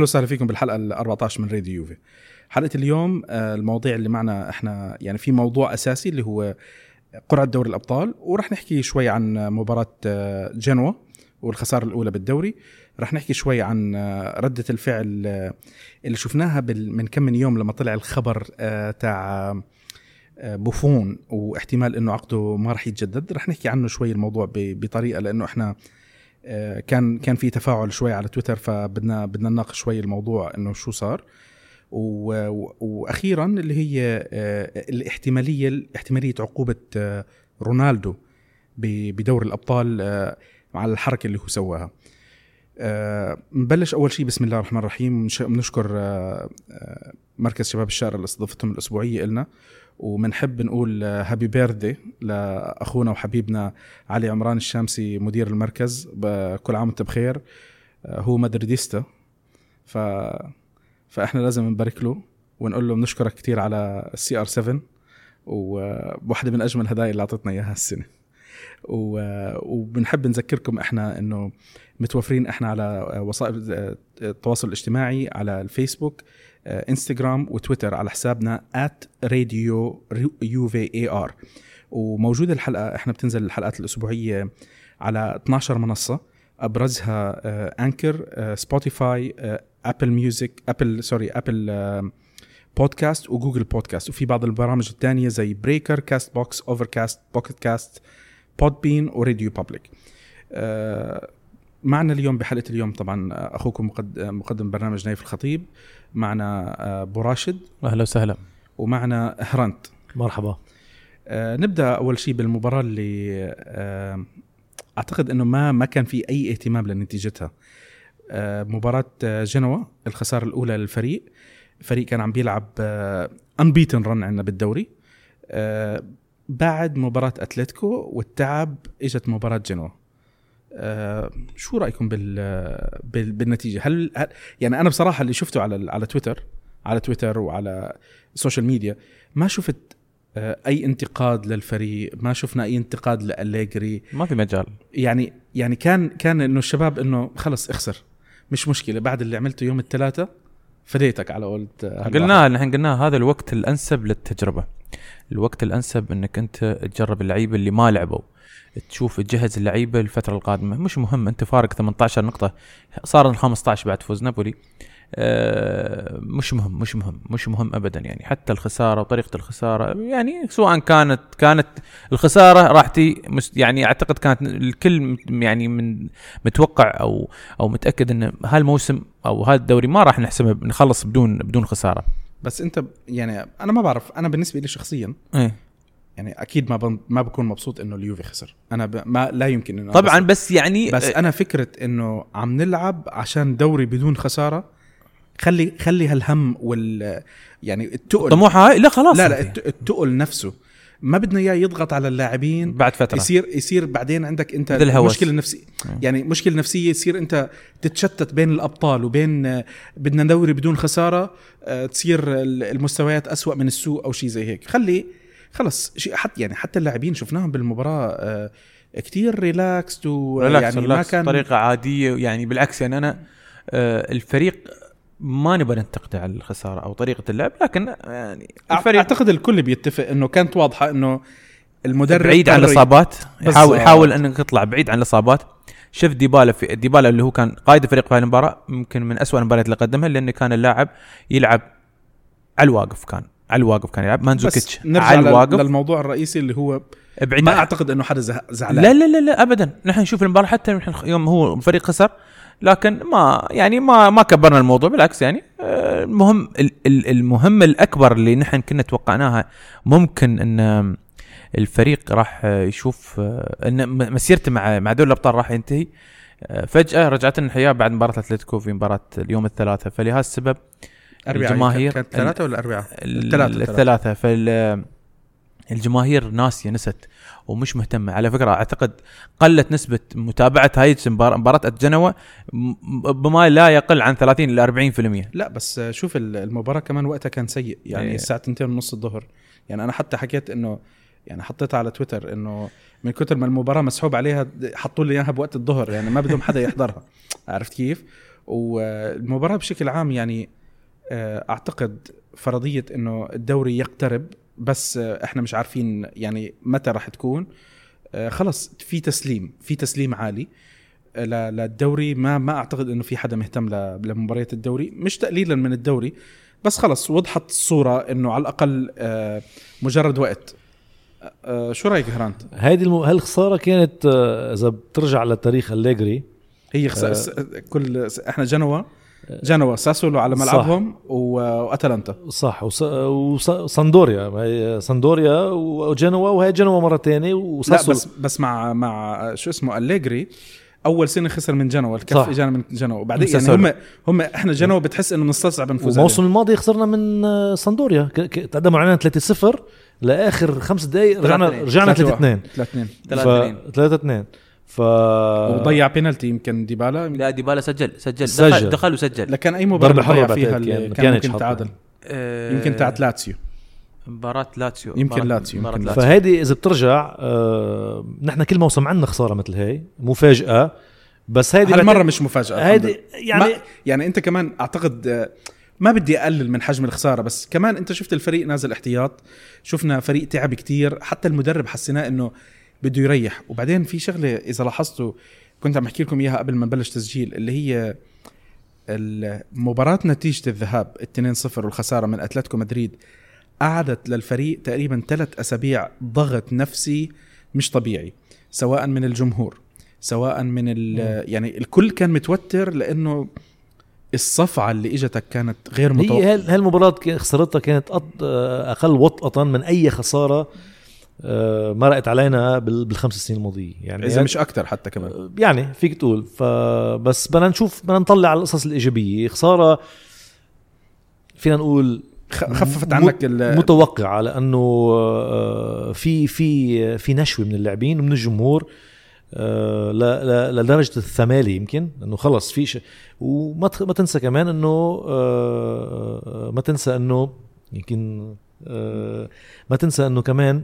أهلا وسهلا فيكم بالحلقة ال 14 من راديو يوفي. حلقة اليوم آه، المواضيع اللي معنا إحنا يعني في موضوع أساسي اللي هو قرعة دوري الأبطال وراح نحكي شوي عن مباراة آه، جنوا والخسارة الأولى بالدوري راح نحكي شوي عن آه، ردة الفعل اللي شفناها من كم من يوم لما طلع الخبر تاع بوفون واحتمال إنه عقده ما راح يتجدد رح نحكي عنه شوي الموضوع بطريقة لأنه إحنا كان كان في تفاعل شوي على تويتر فبدنا بدنا نناقش شوي الموضوع إنه شو صار. وأخيرا اللي هي آه، الاحتمالية احتمالية عقوبة آه، رونالدو بدور الأبطال آه، على الحركة اللي هو سواها. آه، نبلش أول شيء بسم الله الرحمن الرحيم. نش- بنشكر آه، آه، مركز شباب الشارع اللي استضافتهم الأسبوعية إلنا. وبنحب نقول هابي بيرثدي لأخونا وحبيبنا علي عمران الشامسي مدير المركز كل عام وانت بخير. هو madridista. ف فإحنا لازم نبارك له ونقول له بنشكرك كثير على ال CR 7 وواحدة من أجمل الهدايا اللي أعطتنا إياها السنة وبنحب نذكركم إحنا إنه متوفرين إحنا على وسائل التواصل الاجتماعي على الفيسبوك. انستغرام وتويتر على حسابنا @radio UVAR وموجودة الحلقة إحنا بتنزل الحلقات الأسبوعية على 12 منصة أبرزها آه، Anchor آه، Spotify آه، Apple Music Apple sorry Apple آه، Podcast و Google Podcast وفي بعض البرامج الثانية زي Breaker Castbox Overcast Pocket Casts Podbean و RadioPublic آه، معنا اليوم بحلقة اليوم طبعا أخوكم مقد- مقدم برنامج نايف الخطيب معنا آه، أبو راشد. أهلا وسهلا. ومعنا هرانت. مرحبا. آه، نبدأ أول شيء بالمباراة اللي آه، أعتقد إنه ما ما كان في أي اهتمام لنتيجتها. مباراة جنوا الخسارة الأولى للفريق. الفريق كان عم بيلعب انبيتن رن عندنا بالدوري. بعد مباراة أتلتيكو والتعب إجت مباراة جنوا. آه، شو رأيكم بال بال- بالنتيجة؟ هل هل- يعني أنا بصراحة اللي شفته على على تويتر على تويتر وعلى ال social media ما شفت آه، أي انتقاد للفريق ما شفنا أي انتقاد لأليجري. ما في مجال. يعني يعني كان كان إنه الشباب إنه خلص اخسر مش مشكلة. بعد اللي عملته يوم الثلاثاء فديتك على هالواحد. قلناها نحن قلناها هذا الوقت الأنسب للتجربة. الوقت الأنسب إنك أنت تجرب اللعيبة اللي ما لعبوا. تشوف تجهز اللعيبة للفتره القادمة. مش مهم أنت فارق 18 نقطة صار 15 بعد فوز نابولي. آه، مش مهم مش مهم مش مهم ابدا يعني. حتى الخسارة وطريقة الخسارة يعني سواء كانت كانت الخسارة راح تي يعني أعتقد كانت الكل يعني من متوقع أو أو متأكد إن هالموسم أو هذا الدوري ما راح نحسمه نخلص بدون بدون خسارة. بس أنت يعني أنا ما بعرف أنا بالنسبة لي شخصيا إيه. يعني أكيد ما بن ما بكون مبسوط إنه اليوفي خسر. أنا ب... ما لا يمكن إنه طبعا أبسط. بس يعني بس أنا فكرة إنه عم نلعب عشان دوري بدون خسارة خلي خلي هالهم وال يعني التقل. طموحها هاي؟ لا خلاص. لا لا التقل نفسه. ما بدنا إياه يضغط على اللاعبين. بعد فترة. يصير يصير بعدين عندك أنت. مشكلة نفسيه مم. يعني مشكلة نفسية يصير أنت تتشتت بين الأبطال وبين آه، بدنا دوري بدون خسارة آه، تصير ال- المستويات أسوأ من السوق أو شيء زي هيك. خلي خلص شيء حتى يعني حتى اللاعبين شفناهم بالمباراة آه، كتير relaxed relax ويعني ما relax كان بطريقه عادية يعني بالعكس يعني أنا آه، الفريق ما نبغى ننتقده على الخسارة أو طريقة اللعب لكن يعني الفريق أعتقد الكل بيتفق إنه كانت واضحة إنه المدرب بعيد عن الإصابات. حاول حاول إنك تطلع بعيد عن الإصابات شوف ديبالا في ديبالا اللي هو كان قائد الفريق في المباراة يمكن من أسوأ المباريات اللي قدمها لأنه كان اللاعب يلعب على الواقف كان على الواقف كان يلعب. مانزوكيتش على الواقف. للموضوع الرئيسي اللي هو بعيد. ما أعتقد إنه حدا زعلان. لا لا لا لا ابدا. نحن نشوف المباراة حتى نحن يوم هو الفريق خسر لكن ما يعني ما ما كبرنا الموضوع بالعكس يعني آه، المهم ال- ال- المهم الأكبر اللي نحن كنا توقعناها ممكن إن الفريق راح يشوف آه، إن مسيرته مع مع دوري الأبطال راح ينتهي. آه، فجأة رجعت لنا الحياة بعد مباراة اتلتيكو في مباراة اليوم الثلاثاء فلهذا السبب أربعة الجماهير- كانت ثلاثة ولا أربعة؟ ال- الثلاثة الثلاثة فال الجماهير ناسية نست ومش مهتمة على فكرة أعتقد قلت نسبة متابعة هاي مباراة جنوا م- بما لا يقل عن 30 إلى 40% لا بس شوف ال- المباراة كمان وقتها كان سيء يعني إيه. الساعة 2 ونص الظهر يعني أنا حتى حكيت إنه يعني حطيتها على تويتر إنه من كتر ما المباراة مسحوب عليها حطوا لي إياها بوقت الظهر يعني ما بدهم حدا يحضرها عرفت كيف؟ والمباراة بشكل عام يعني أعتقد فرضية إنه الدوري يقترب بس آه، إحنا مش عارفين يعني متى راح تكون. آه، خلص في تسليم في تسليم عالي. آه، للدوري ما ما أعتقد إنه في حدا مهتم لمباريات الدوري مش تقليلا من الدوري. بس خلص وضحت الصورة إنه على الأقل آه، مجرد وقت. آه، شو رأيك هرانت؟ هيدي الم... هالخساره كانت آه، إذا بترجع لتاريخ أليجري. هي خس... آه. كل إحنا جنوا جنوا ساسولو على. ملعبهم. وأتلانتا صح وص... وص... صندوريا ما هي صندوريا وجنوا وهي جنوا مرة ثانية وساسولو بس بس مع مع شو اسمه أليجري أول سنة خسر من جنوا الكف. اجانا من جنوا وبعدين من يعني ساسولو. هم هم إحنا جنوا بتحس إنه بنستصعب نفوز والموسم الماضي خسرنا من سامبدوريا. تقدموا علينا 3-0 لآخر خمس دقائق رجعنا 3-2. رجعنا 3-2 3 2 3 2 3-2 ف وضيع بينالتي يمكن ديبالا. لا ديبالا سجل سجل. سجل. دخل, دخل وسجل لكن أي مباراة ضيع بعتقد فيها كان- اللي كان ممكن. تعادل. آه، يمكن تاعت لاتسيو. مباراة لاتسيو. يمكن لاتسيو، مباراة يمكن لاتسيو. فهيدي إذا بترجع آه... نحن كل موسم عندنا خسارة مثل هي مفاجأة. بس هيدي هالمرة بعتقد- مش مفاجأة هيدي. يعني يعني أنت كمان أعتقد آه، ما بدي أقلل من حجم الخسارة بس كمان أنت شفت الفريق نازل احتياط. شفنا فريق تعب كتير. حتى المدرب حسيناه إنه بده يريح. وبعدين في شغلة إذا لاحظتوا كنت عم أحكي لكم إياها قبل ما نبلش تسجيل اللي هي مباراة نتيجة الذهاب 2-0 والخسارة من أتلتيكو مدريد قعدت للفريق تقريبا ثلاث أسابيع ضغط نفسي مش طبيعي سواء من الجمهور سواء من ال يعني الكل كان متوتر لأنه الصفعة اللي إجتك كانت غير هي متوقعة. هال- هالمباراة خسارتها كانت أقل وطأة من أي خسارة؟ مرقت علينا بال- بالخمس سنين الماضية. يعني إذا مش أكثر حتى كمان. آه، يعني فيك تقول. فبس بدنا نشوف بدنا نطلع على القصص الإيجابية. خسارة فينا نقول خففت عنك متوقعة لأنه آه، في في في نشوة من اللاعبين ومن الجمهور آه، ل- ل- لدرجة الثمالي يمكن إنه خلص في شيء وما تنسى كمان إنه آه، ما تنسى إنه يمكن آه، ما تنسى إنه كمان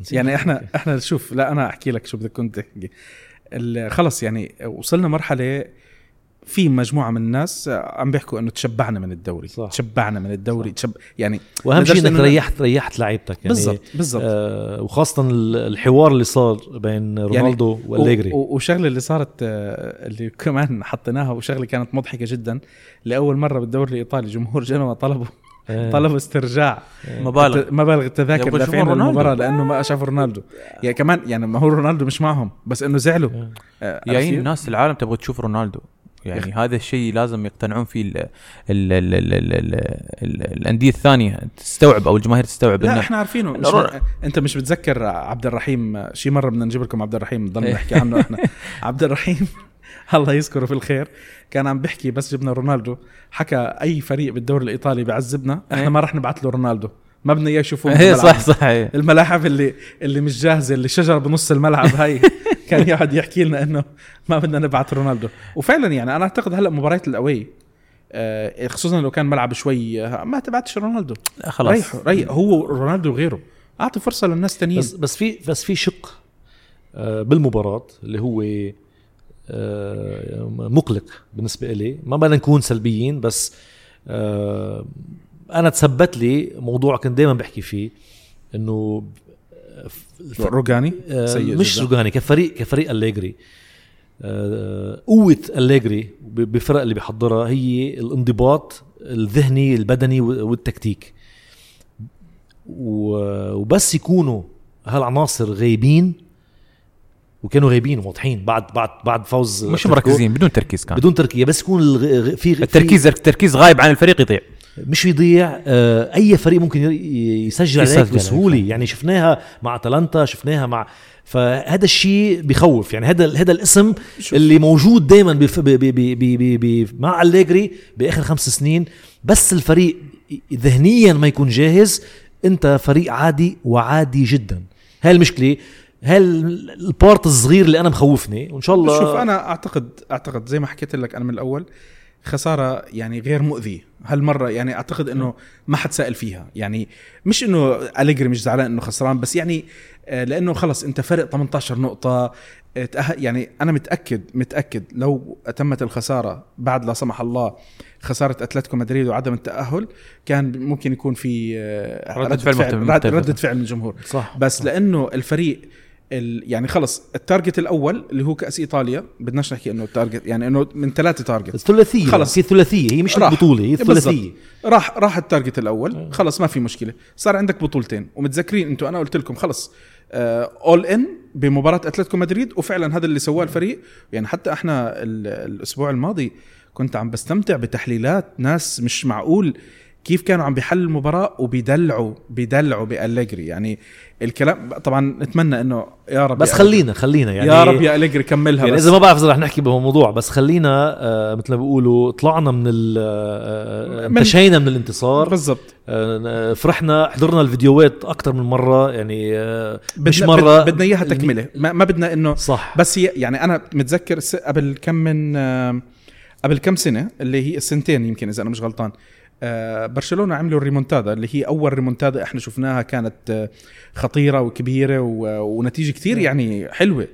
نسيت. يعني إحنا إحنا شوف لا أنا أحكي لك شو بدك كنت تحكي. خلص يعني وصلنا مرحلة في مجموعة من الناس عم بيحكوا إنه تشبعنا من الدوري. صح. تشبعنا من الدوري تشب يعني وأهم شيء إنك ريحت ريحت لعيبتك يعني بالضبط بالضبط. آه وخاصة ال- الحوار اللي صار بين رونالدو يعني والليجري وشغلة اللي صارت آه، اللي كمان حطيناها وشغلة كانت مضحكة جدا. لأول مرة بالدوري الإيطالي جمهور جنوا طلبوا. إيه. طلبوا استرجاع. إيه. مبالغ. مبالغ التذاكر دافعين المباراة لأنه ما شافوا رونالدو. يعني كمان يعني ما هو رونالدو مش معهم بس إنه زعلوا. إيه. آه، يعني الناس العالم تبغى تشوف رونالدو. يعني هذا الشيء لازم يقتنعون فيه الأندية الثانية. تستوعب أو الجماهير تستوعب لا إحنا عارفينه. مش أنت مش بتذكر عبد الرحيم شي مرة بدنا نجيب لكم عبد الرحيم نضل نحكي عنه إحنا. عبد الرحيم الله يذكره في الخير. كان عم بيحكي بس جبنا رونالدو. حكى أي فريق بالدوري الإيطالي بيعذبنا إحنا إيه. ما راح نبعث له رونالدو. ما بدنا إياه يشوفوه إيه بالملعب. صح صح. إيه. الملاعب اللي اللي مش جاهزة اللي شجره بنص الملعب هاي. كان يقعد يحكي لنا إنه ما بدنا نبعث رونالدو. وفعلا يعني أنا أعتقد هلأ مباريات الأوي آه، خصوصا لو كان ملعب شوي آه، ما تبعتش رونالدو. لا خلاص. ريحوا ريح. هو رونالدو وغيره. أعطي فرصة للناس تانيين. بس بس في بس في شق آه، بالمباراة اللي هو مقلق بالنسبة لي ما بدنا نكون سلبيين بس آه، أنا تثبت لي موضوع كنت دائما بحكي فيه إنه الف- روجاني آه، سيء مش. روجاني كفريق كفريق أليجري. آه، قوة أليجري بفرق اللي بيحضرها هي الانضباط الذهني البدني والتكتيك. وبس يكونوا هالعناصر غايبين وكانوا غايبين وواضحين بعد بعد بعد فوز مش مركزين بدون تركيز كان. بدون تركيا بس يكون الغ- غ- في التركيز التركيز غايب عن الفريق يضيع. مش يضيع آه، أي فريق ممكن ي- يسجل عليك بسهولة. عليك. يعني شفناها مع أتلانتا شفناها مع فهذا الشيء بخوف. يعني هذا هذا الاسم شوف. اللي موجود دائما بف... ب... ب... ب... ب... ب... مع أليجري بآخر خمس سنين. بس الفريق ذهنيا ما يكون جاهز. أنت فريق عادي وعادي جدا. هاي المشكلة. هاي البارت الصغير اللي أنا مخوفني وإن شاء الله شوف أنا أعتقد أعتقد زي ما حكيت لك أنا من الأول خسارة يعني غير مؤذية. هالمرة يعني أعتقد إنه ما حد سائل فيها. يعني مش إنه أليجري مش زعلان إنه خسران بس يعني آه، لأنه خلص أنت فرق 18 نقطة. آه، تأه- يعني أنا متأكد متأكد لو تمت الخسارة بعد لا سمح الله خسارة أتلتيكو مدريد وعدم التأهل كان ممكن يكون في آه، ردة فعل مختلفة. ردة فعل من الجمهور. صح بس لأنه الفريق ال يعني خلص ال target الأول اللي هو كأس إيطاليا بدناش نحكي إنه ال target يعني إنه من ثلاثة target الثلاثيه خلص. هي ثلاثية هي مش راح. البطوله هي الثلاثيه راح راح ال target الأول. خلص ما في مشكلة. صار عندك بطولتين. ومتذكرين أنتم أنا قلت لكم خلص اول ان بمباراة أتلتيكو مدريد وفعلا هذا اللي سواه الفريق. يعني حتى إحنا ال- الأسبوع الماضي كنت عم بستمتع بتحليلات ناس مش معقول كيف كانوا عم بيحللوا المباراة وبيدلعوا بيدلعوا بأليجري. يعني الكلام طبعا نتمنى إنه يا رب بس يا خلينا خلينا. يعني يا رب يا أليجري كملها يعني بس. إذا ما بعرف إذا رح نحكي بهالموضوع بس خلينا آه مثل ما بيقولوا طلعنا من ال آه، آه، من- انتشينا من الانتصار. بالضبط. آه، فرحنا حضرنا الفيديوهات أكثر من مرة. يعني آه، مش مرة. بدنا إياها تكملة. ما, ما بدنا إنه صح. بس هي يعني أنا متذكر قبل كم من آه، قبل كم سنة اللي هي السنتين يمكن إذا أنا مش غلطان آه، برشلونة عملوا الريمونتادا اللي هي أول ريمونتادا إحنا شفناها كانت آه، خطيرة وكبيرة ونتيجة كتير يعني حلوة.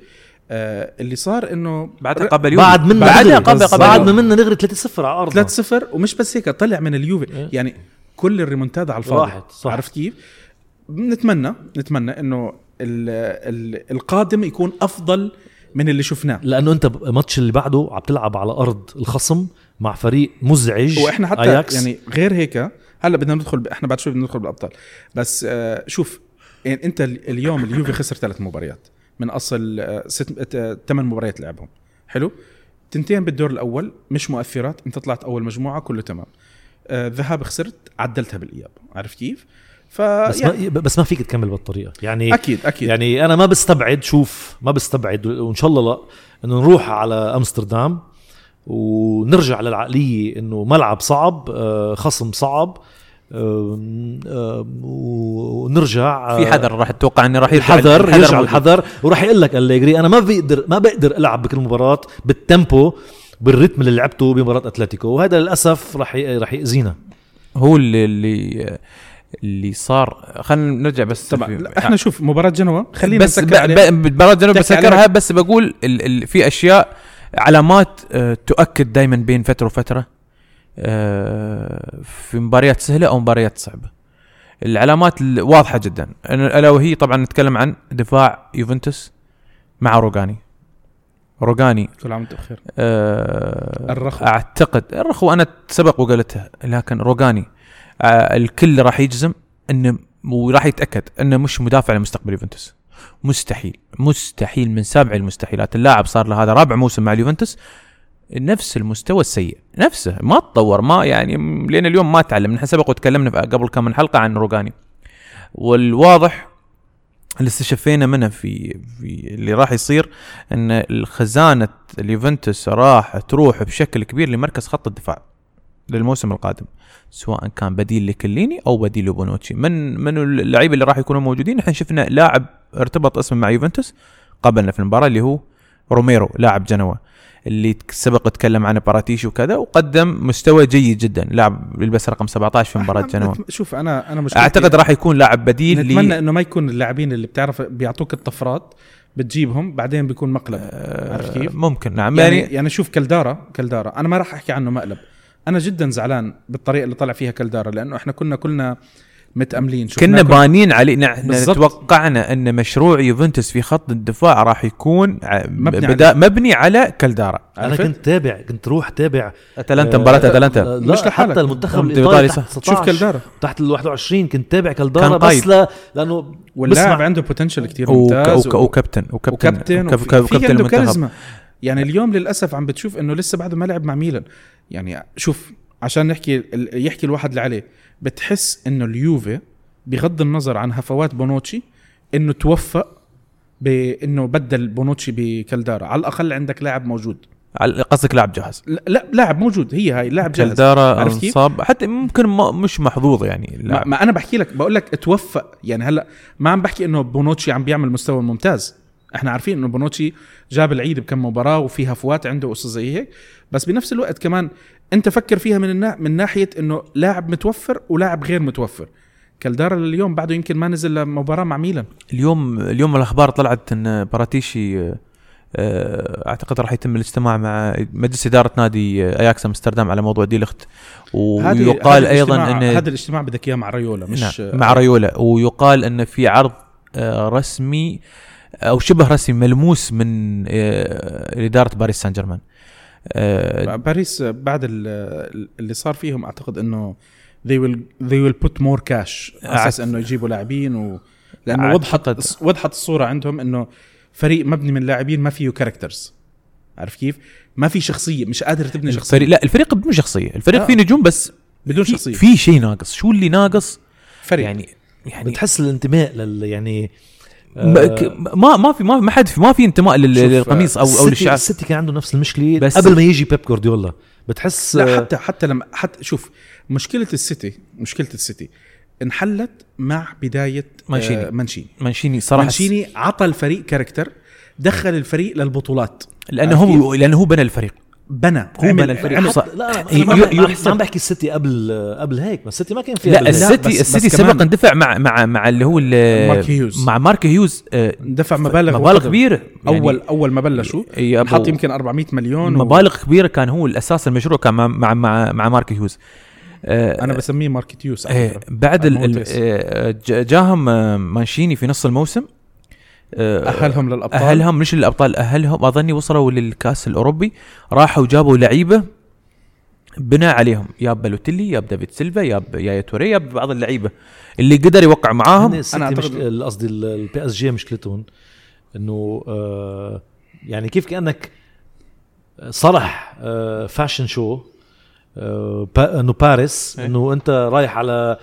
آه، اللي صار إنه بعدها قبل يوم بعد منا بعدها نغري قبل قبل بعد يوم. ما منا نغري 3-0 على ارضنا 3-0 ومش بس هيك طلع من اليوفي. إيه. يعني كل الريمونتادا على الفاضي. راحت، صح. عرفت كيف؟ نتمنى نتمنى إنه ال ال القادم يكون أفضل من اللي شفناه. لأنه أنت الماتش اللي بعده عم تلعب على أرض الخصم. مع فريق مزعج وإحنا حتى أياكس. يعني غير هيك هلأ بدنا ندخل ب... إحنا بعد شوي بدنا ندخل بالأبطال. بس آه شوف يعني أنت ال- اليوم اليوفي خسر ثلاث مباريات. من أصل آه ست آه ثمان مباريات لعبهم. حلو؟ تنتين بالدور الأول مش مؤثرات أنت طلعت أول مجموعة كله تمام. آه ذهاب خسرت عدلتها بالإياب. عارف كيف؟ ف بس يعني ما بس ما فيك تكمل بالطريقة. يعني أكيد أكيد. يعني أنا ما بستبعد شوف ما بستبعد وإن شاء الله لا إنه نروح على أمستردام. ونرجع للعقلية إنه ملعب صعب آه، خصم صعب ونرجع آه، في حذر راح أتوقع انه راح يرجع الحذر يرجع. الحذر وراح يقول لك أليجري أنا ما بقدر ما بقدر ألعب بكل مباراة بالتيمبو بالريتم اللي لعبته بمباراة أتلتيكو وهذا للأسف راح راح يأذينا هو اللي اللي اللي صار خلينا نرجع بس طبعا لا، إحنا شوف مباراة جنوا خلينا بس جنوب تحكي بسكرها. بس بقول ال ال في أشياء علامات آه، تؤكد دائما بين فترة وفترة آه، في مباريات سهلة أو مباريات صعبة. العلامات ال- واضحة جدا. ألا وهي طبعا نتكلم عن دفاع يوفنتوس مع روجاني روجاني كل عام بخير. آه، الرخو. أعتقد الرخو أنا سبق وقلتها لكن روجاني آه، الكل راح يجزم إنه وراح يتأكد إنه مش مدافع لمستقبل يوفنتوس. مستحيل مستحيل من سابع المستحيلات. اللاعب صار له هذا رابع موسم مع اليوفنتوس نفس المستوى السيء نفسه ما تطور ما يعني لين اليوم ما تعلم. نحن سبق وتكلمنا قبل كم من حلقة عن روجاني. والواضح اللي استشفينا منه في في اللي راح يصير إن الخزانة اليوفنتوس راح تروح بشكل كبير لمركز خط الدفاع للموسم القادم سواء كان بديل لكيليني أو بديل لبونوتشي. من من اللعيبة اللي راح يكونوا موجودين إحنا شفنا لاعب ارتبط اسمه مع يوفنتوس قبلنا في المباراة اللي هو روميرو لاعب جنوا اللي سبق اتكلم عنه باراتيشي وكذا وقدم مستوى جيد جدا لاعب يلبس رقم 17 في مباراة جنوا. شوف أنا أنا مشكلتي أعتقد راح يكون لاعب بديل لي- نتمنى إنه ما يكون اللاعبين اللي بتعرف بيعطوك الطفرات بتجيبهم بعدين بيكون مقلب. عارف كيف؟ ممكن. نعم يعني يعني, يعني شوف كلدارا كلدارا أنا ما راح أحكي عنه مقلب. أنا جدا زعلان بالطريقة اللي طلع فيها كلدارا لأنه إحنا كنا كلنا متأملين شفنا كنا بانين عليه نحن. توقعنا أن مشروع يوفنتوس في خط الدفاع راح يكون مبني بدا مبني على كلدارا أنا؟ كنت تابع كنت روح تابع أتلانتا آه، مباراة لا أتلانتا لا مش لحالك. حتى المنتخب الإيطالي إيطالي تحت صح. 19 شوف كلدارا تحت ال 21 كنت تابع كلدارا كان بس. لا لأنه واللاعب عنده potential كثير ممتاز وكابتن وكابتن وكابتن وكاب- وفي- كاب- في كابتن عنده المنتخب كاريزما يعني اليوم للأسف عم بتشوف إنه لسه بعده ما لعب مع ميلان يعني شوف عشان نحكي ال- يحكي الواحد اللي عليه بتحس إنه اليوفي بغض النظر عن هفوات بونوتشي إنه توفق بانه بدل بونوتشي بكالدارا على الأقل عندك لاعب موجود. على- قصدك لاعب جاهز. لا, لا لاعب موجود. هي هاي لاعب جاهز. كيف؟ أنصاب حتى ممكن ما مش محظوظ يعني. ما, ما أنا بحكي لك بقول لك توفق يعني هلأ ما عم بحكي إنه بونوتشي عم بيعمل مستوى ممتاز. إحنا عارفين انه بونوتشي جاب العيد بكم مباراة وفي هفوات عنده وقصص زي هيك. بس بنفس الوقت كمان انت فكر فيها من النا... من ناحية انه لاعب متوفر ولاعب غير متوفر. كالدارا اليوم بعده يمكن ما نزل مباراه مع ميلان. اليوم اليوم الأخبار طلعت إن باراتيشي آه، آه، أعتقد راح يتم الاجتماع مع مجلس إدارة نادي آه، أياكس أمستردام على موضوع دي لخت ويقال أيضا إن هذا الاجتماع بدك إياه مع ريولا مش نعم مع ريولا. ويقال إن في عرض رسمي أو شبه رسمي ملموس من آه، إدارة باريس سان جيرمان. آه، باريس بعد ال- اللي صار فيهم أعتقد إنه they will they will put more cash على أساس إنه يجيبوا لاعبين و لأنه وضحت وضحت الصورة عندهم إنه فريق مبني من لاعبين ما فيه characters عارف كيف؟ ما في شخصية مش قادر تبني شخصية. الفريق لا الفريق بدون شخصية. الفريق آه. فيه نجوم بس بدون في- شخصية. في شيء ناقص. شو اللي ناقص؟ فريق. يعني يعني بتحس الانتماء لل يعني ما ك- ما ما في ما ما حد في ما في انتماء للقميص أو أو للشعار. السيتي كان عنده نفس المشكلة بس- بس قبل ما يجي بيب جوارديولا. بتحس لا حتى حتى لما حتى شوف مشكلة السيتي مشكلة السيتي انحلت مع بداية مانشيني. آه مانشيني. مانشيني. صراحة. مانشيني عطى الفريق character دخل الفريق للبطولات. لأنه هو لأنه هو بنى الفريق. بنى هو عمل- بنى الفريق. عمل- صح. لا ما عم بحكي السيتي قبل قبل هيك بس السيتي ما كان فيها لا. السيتي السيتي سبق اندفع مع مع مع اللي هو مارك هيوز. مع مارك هيوز آه، دفع مبالغ مبالغ. كبيرة يعني اول أول ما بلشوا حط يمكن 400 مليون و... مبالغ كبيرة كان هو الأساس المشروع كان مع مع مع, مع مارك هيوز آه، أنا بسميه ماركتيوس إيه فكرة. بعد. آه، جاهم مانشيني في نص الموسم أهلهم للأبطال؟ أهلهم مش الابطال أهلهم. أظني وصلوا للكأس الأوروبي راحوا جابوا لعيبة بناء عليهم. يا بلوتيلي يا دافيد سيلفا يا يا توري يا بعض اللعيبة اللي قدر يوقع معاهم. مش أعتقد- قصدي ال PSG مشكلتهم إنه آه يعني كيف كأنك صرح آه fashion show آه با إنه باريس إيه. إنه أنت رايح على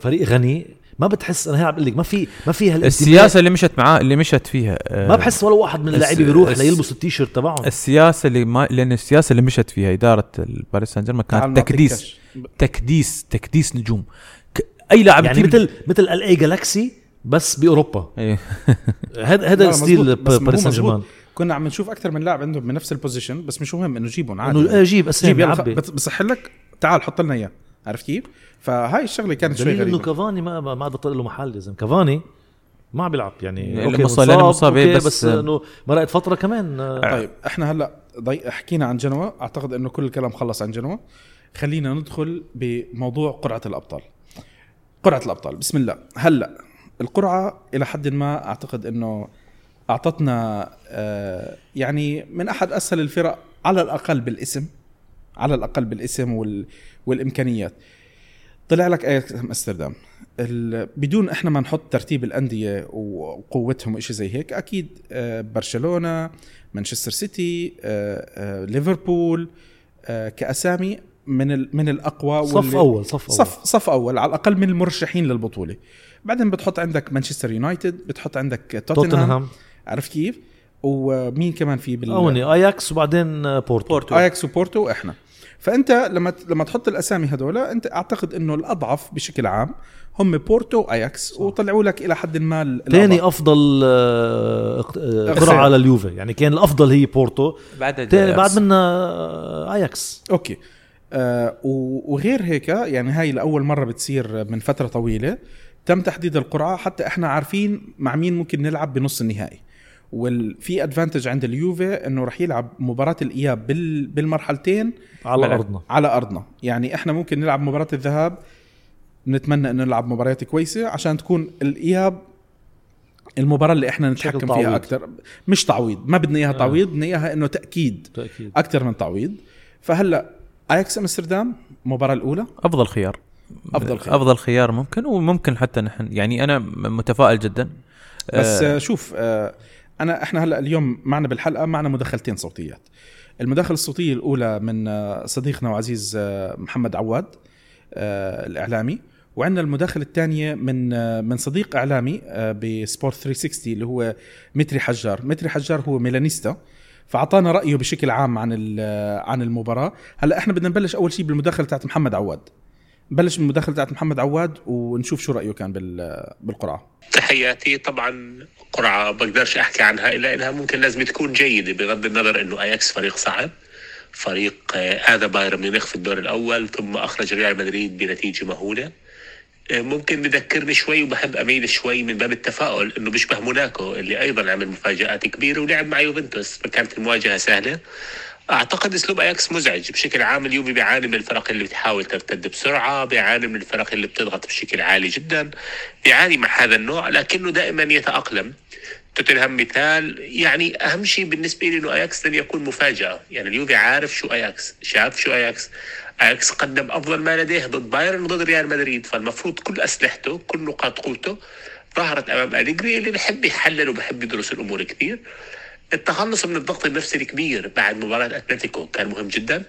فريق غني ما بتحس أنا بقول لك ما في ما في. السياسة اللي مشت معاه اللي مشت فيها آه، ما بحس ولا واحد من اللاعبين بيروح ليلبس التيشيرت تبعهم السياسة اللي ما لأن السياسة اللي مشت فيها إدارة الباريس سان جيرمان كانت تكديس. تكديس تكديس نجوم ك... أي لاعب يعني مثل مثل LA Galaxy بس بأوروبا إيه. هذا هذا مزبوط. still بس هو باريس سان. جيرمان كنا عم نشوف أكثر من لاعب عندهم بنفس ال position بس مش مهم إنه جيبهم عادي انه جيب جيب اسامي بس- بصح لك تعال حط لنا إياه عرفت كيف؟ فهاي الشغلة كانت شوي دليل إنه غريبة. كافاني ما ما عاد بطل له محل يا زلمة. كافاني ما عم بيلعب يعني أوكي مصاب- مصاب، إيه، بس- بس, إنه مرقت فترة كمان. آه، طيب إحنا هلأ ضي... حكينا عن جنوة أعتقد إنه كل الكلام خلص عن جنوة خلينا ندخل بموضوع قرعة الأبطال. قرعة الأبطال بسم الله. هلأ القرعة إلى حد ما أعتقد إنه أعطتنا آه يعني من أحد أسهل الفرق على الأقل بالاسم على الأقل بالاسم وال... والإمكانيات. طلع لك اياكس أمستردام. بدون إحنا ما نحط ترتيب الأندية وقوتهم وشيء زي هيك أكيد آه، برشلونة مانشستر سيتي آه، آه، ليفربول كأسامي من من الأقوى صف أول صف أول. صف صف أول على الأقل من المرشحين للبطولة. بعدين بتحط عندك مانشستر يونايتد بتحط عندك توتنهام. توتنهام. عرفت كيف؟ ومين كمان في بال أوني أياكس وبعدين بورتو بورتو. أياكس وبورتو وإحنا فأنت لما لما تحط الأسامي هذول أنت أعتقد إنه الأضعف بشكل عام هم بورتو واياكس وطلعوا لك إلى حد ما ثاني. أفضل آه، آه،. قرعة لليوفي يعني كان الأفضل هي بورتو. بعد تاني بعد منا آه، أياكس. أوكي. آه و- وغير هيك يعني هاي لأول مرة بتصير من فترة طويلة تم تحديد القرعة. حتى إحنا عارفين مع مين ممكن نلعب بنص النهائي. وفي ادفانتج عند اليوفي إنه رح يلعب مباراة الإياب بال بالمرحلتين على. أرضنا. على أرضنا. يعني إحنا ممكن نلعب مباراة الذهاب نتمنى إنه نلعب مباريات كويسة عشان تكون الإياب المباراة اللي إحنا نتحكم. فيها أكثر مش تعويض ما بدنا إياها آه. تعويض بدنا إياها إنه تأكيد. تأكيد. أكثر من تعويض. فهلأ اياكس امستردام المباراه الأولى؟ أفضل خيار. أفضل خيار. أفضل خيار ممكن وممكن حتى نحن يعني أنا متفائل جدا. بس آه. شوف آه أنا إحنا هلأ اليوم معنا بالحلقة معنا مداخلتين صوتيات. المداخله الصوتية الأولى من آه صديقنا وعزيز آه محمد عواد آه الإعلامي. وعندنا المداخله الثانية من من صديق إعلامي بسبورت 360 اللي هو متري حجار. متري حجار هو ميلانيستا فأعطانا رأيه بشكل عام عن عن المباراة. هلأ إحنا بدنا نبلش أول شيء بالمداخله تاعت محمد عواد. بلش من المداخله بتاعت محمد عواد ونشوف شو رأيه كان بال- بالقرعه تحياتي طبعا قرعة بقدرش أحكي عنها إلا إنها ممكن لازم تكون جيدة بغض النظر إنه أياكس فريق صعب. فريق آه، هذا بايرن ميونخ في الدور الأول ثم أخرج ريال مدريد بنتيجة مهولة. آه، ممكن بذكرني شوي وبحب أميل شوي من باب التفاؤل إنه بيشبه موناكو اللي أيضا عمل مفاجآت كبيرة ولعب مع يوفنتوس فكانت المواجهة سهلة. أعتقد أسلوب أياكس مزعج بشكل عام اليوفي بيعاني من الفرق اللي بتحاول ترتد بسرعة بيعاني من الفرق اللي بتضغط بشكل عالي جدا بيعاني مع هذا النوع لكنه دائما يتأقلم. توتنهام مثال يعني أهم شيء بالنسبة لي إنه أياكس لن يكون مفاجأة. يعني اليوفي عارف شو أياكس شاف شو أياكس. أياكس قدم أفضل ما لديه ضد بايرن وضد ريال مدريد. فالمفروض كل أسلحته كل نقاط قوته ظهرت أمام أليجري اللي بحب يحلل وبحب يدرس الأمور كثير. التخلص من الضغط النفسي الكبير بعد مباراة أتلتيكو كان مهم جدا.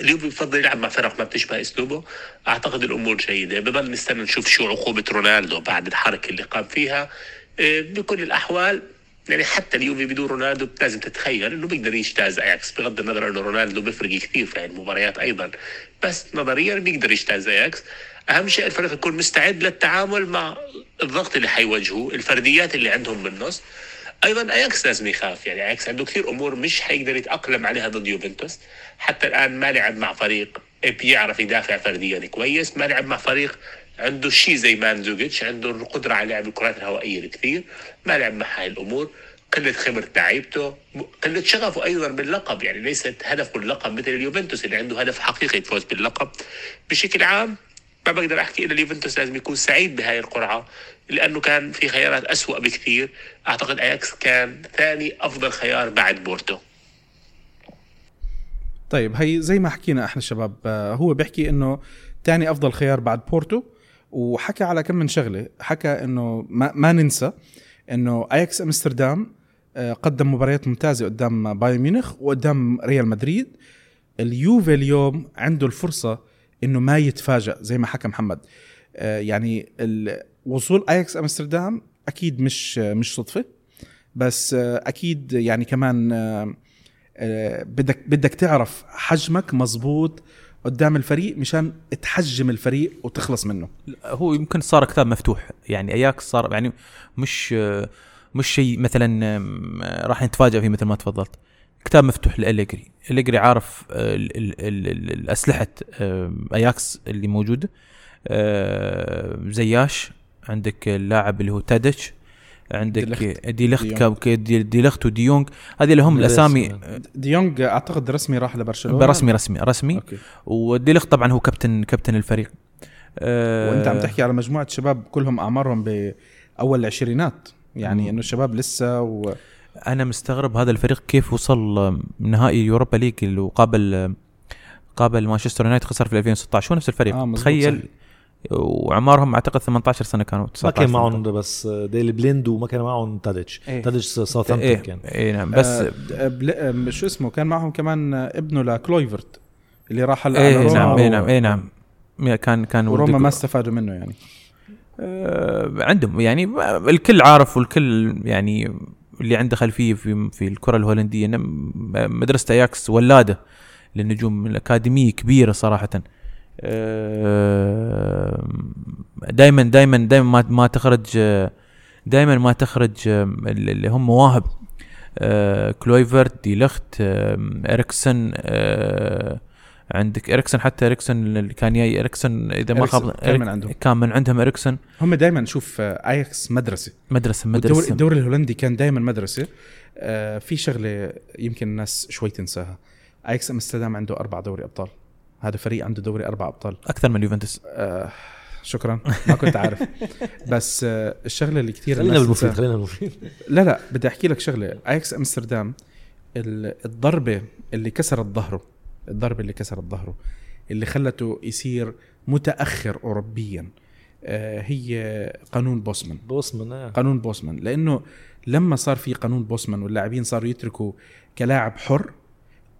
اليوفي بفضل يلعب مع فرق ما بتشبه إسلوبه. أعتقد الأمور جيدة. بضل نستنى نشوف شو عقوبة رونالدو بعد الحركة اللي قام فيها. إيه، بكل الأحوال يعني حتى اليوفي بدون رونالدو لازم تتخيل إنه بيقدر يجتاز أياكس. بغض النظر إنه رونالدو بيفرق كثير في المباريات أيضا. بس نظريا بيقدر يجتاز أياكس. أهم شيء الفريق يكون مستعد للتعامل مع الضغط اللي حيواجهوه الفرديات اللي عندهم بالنص. أيضا اياكس لازم يخاف. يعني اياكس عنده كثير أمور مش حيقدر يتأقلم عليها ضد يوفنتوس. حتى الآن ما لعب مع فريق بيعرف يدافع فرديا كويس. ما لعب مع فريق عنده شيء زي ماندزوكيتش عنده القدرة على لعب الكرات الهوائية الكثير. ما لعب مع هاي الأمور. قلة خبرة لعيبته. قلة شغفه أيضا باللقب. يعني ليست هدفه اللقب مثل اليوفنتوس اللي عنده هدف حقيقي يفوز باللقب. بشكل عام ما بقدر أحكي إن اليوفنتوس لازم يكون سعيد بهاي القرعة. لأنه كان في خيارات أسوأ بكثير. أعتقد أياكس كان ثاني أفضل خيار بعد بورتو. طيب هي زي ما حكينا إحنا شباب آه، هو بيحكي إنه تاني أفضل خيار بعد بورتو. وحكى على كم من شغلة. حكى إنه ما, ما ننسى إنه اياكس امستردام آه، قدم مباريات ممتازة قدام بايرن ميونخ وقدام ريال مدريد. اليوفي اليوم عنده الفرصة إنه ما يتفاجأ زي ما حكى محمد. آه، يعني وصول اياكس أمستردام أكيد مش مش صدفة بس أكيد يعني كمان آه، آه، بدك بدك تعرف حجمك مزبوط قدام الفريق مشان تحجم الفريق وتخلص منه. هو يمكن صار كتاب مفتوح. يعني اياكس صار يعني مش مش شيء مثلا راح نتفاجئ فيه مثل ما تفضلت. كتاب مفتوح لأليجري. أليجري عارف ال- ال- ال- ال- الأسلحة آم، أياكس اللي موجودة آه، زياش. عندك اللاعب اللي هو تاديتش عندك. دي لخت ديونج. دي, دي لخت وديونج هذه اللي هم ميريس الاسامي. ديونج أعتقد رسمي راح لبرشلونة. رسمي رسمي رسمي. أوكي. وديلخت طبعا هو كابتن كابتن الفريق. آه، وأنت عم تحكي على مجموعة شباب كلهم أعمارهم بأول العشرينات. يعني إنه الشباب لسه و... أنا مستغرب هذا الفريق كيف وصل نهائي Europa League اللي وقابل قابل مانشستر يونايتد خسر في 2016 هو نفس الفريق. آه، تخيل صحيح. وعمارهم أعتقد 18 سنة كانوا ما 19 كان سنة. معهم بس ديلي بليند وما كان معهم تاديتش. إيه. تاديتش ساوثهامبتون إيه كان. إيه نعم بس آه بل... آه شو اسمه كان معهم كمان آه، ابنه لكلويفرت اللي راح هلا إيه على نعم إيه و- نعم إيه نعم. كان كان وروما ما استفادوا منه يعني. آه، عندهم يعني الكل عارف والكل يعني اللي عنده خلفية في في الكرة الهولندية مدرسة أياكس ولادة للنجوم الاكاديميه كبيرة صراحة. دائما دائما دائما ما ما تخرج دائما ما تخرج اللي هم مواهب. آه، كلويفرت دي لخت آه، اريكسن آه، عندك اريكسن حتى اريكسن اللي كان جاي اريكسن إذا ما خاب كان من عندهم. كان من عندهم اريكسن هم دائما شوف آه، آياكس مدرسة. مدرسة مدرسة. الدوري الهولندي كان دائما مدرسة. آه في شغلة يمكن الناس شوي تنساها. آياكس أمستردام عنده أربع دوري أبطال. هذا فريق عنده دوري أربع أبطال. أكثر من اليوفنتوس آه شكرا. ما كنت عارف بس آه الشغلة اللي كثير خلينا بالمفيد خلينا بالمفيد. لا لا بدي أحكي لك شغلة. أياكس أمستردام ال- الضربة اللي كسرت ظهره الضربة اللي كسرت ظهره اللي خلته يصير متأخر اوروبيا آه هي قانون بوسمان. بوسمان آه. قانون بوسمان. لأنه لما صار في قانون بوسمان واللاعبين صاروا يتركوا كلاعب حر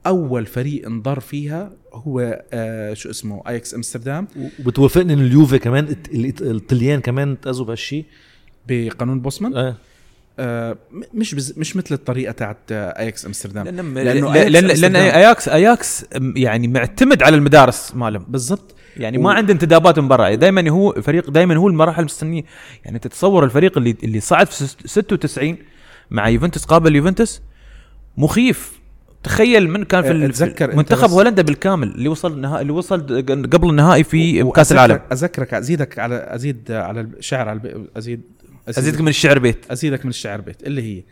أول فريق انضر فيها هو آه شو اسمه أياكس أمستردام. وبتوافقني إن اليوفي كمان الت- الت- الطليان كمان تأذوا بهالشيء بقانون بوسمان؟ آه. م- مش بز مش مثل الطريقة تاعت آه أياكس أمستردام. لأن لأنه لأن, أياكس لأن أمستردام- أياكس أياكس يعني معتمد على المدارس مالهم. بالضبط. يعني و- ما عنده انتدابات من برا. دائما هو فريق دائما هو المراحل المستنيه يعني تتصور الفريق اللي اللي صعد في ست- 96 مع يوفنتوس قابل يوفنتوس مخيف. تخيل من كان في أنت منتخب هولندا بالكامل اللي وصل اللي وصل قبل النهائي في كاس العالم. اذكرك أزيدك على أزيد على الشعر على الب- أزيد أزيدك من الشعر بيت. أزيدك من الشعر بيت اللي هي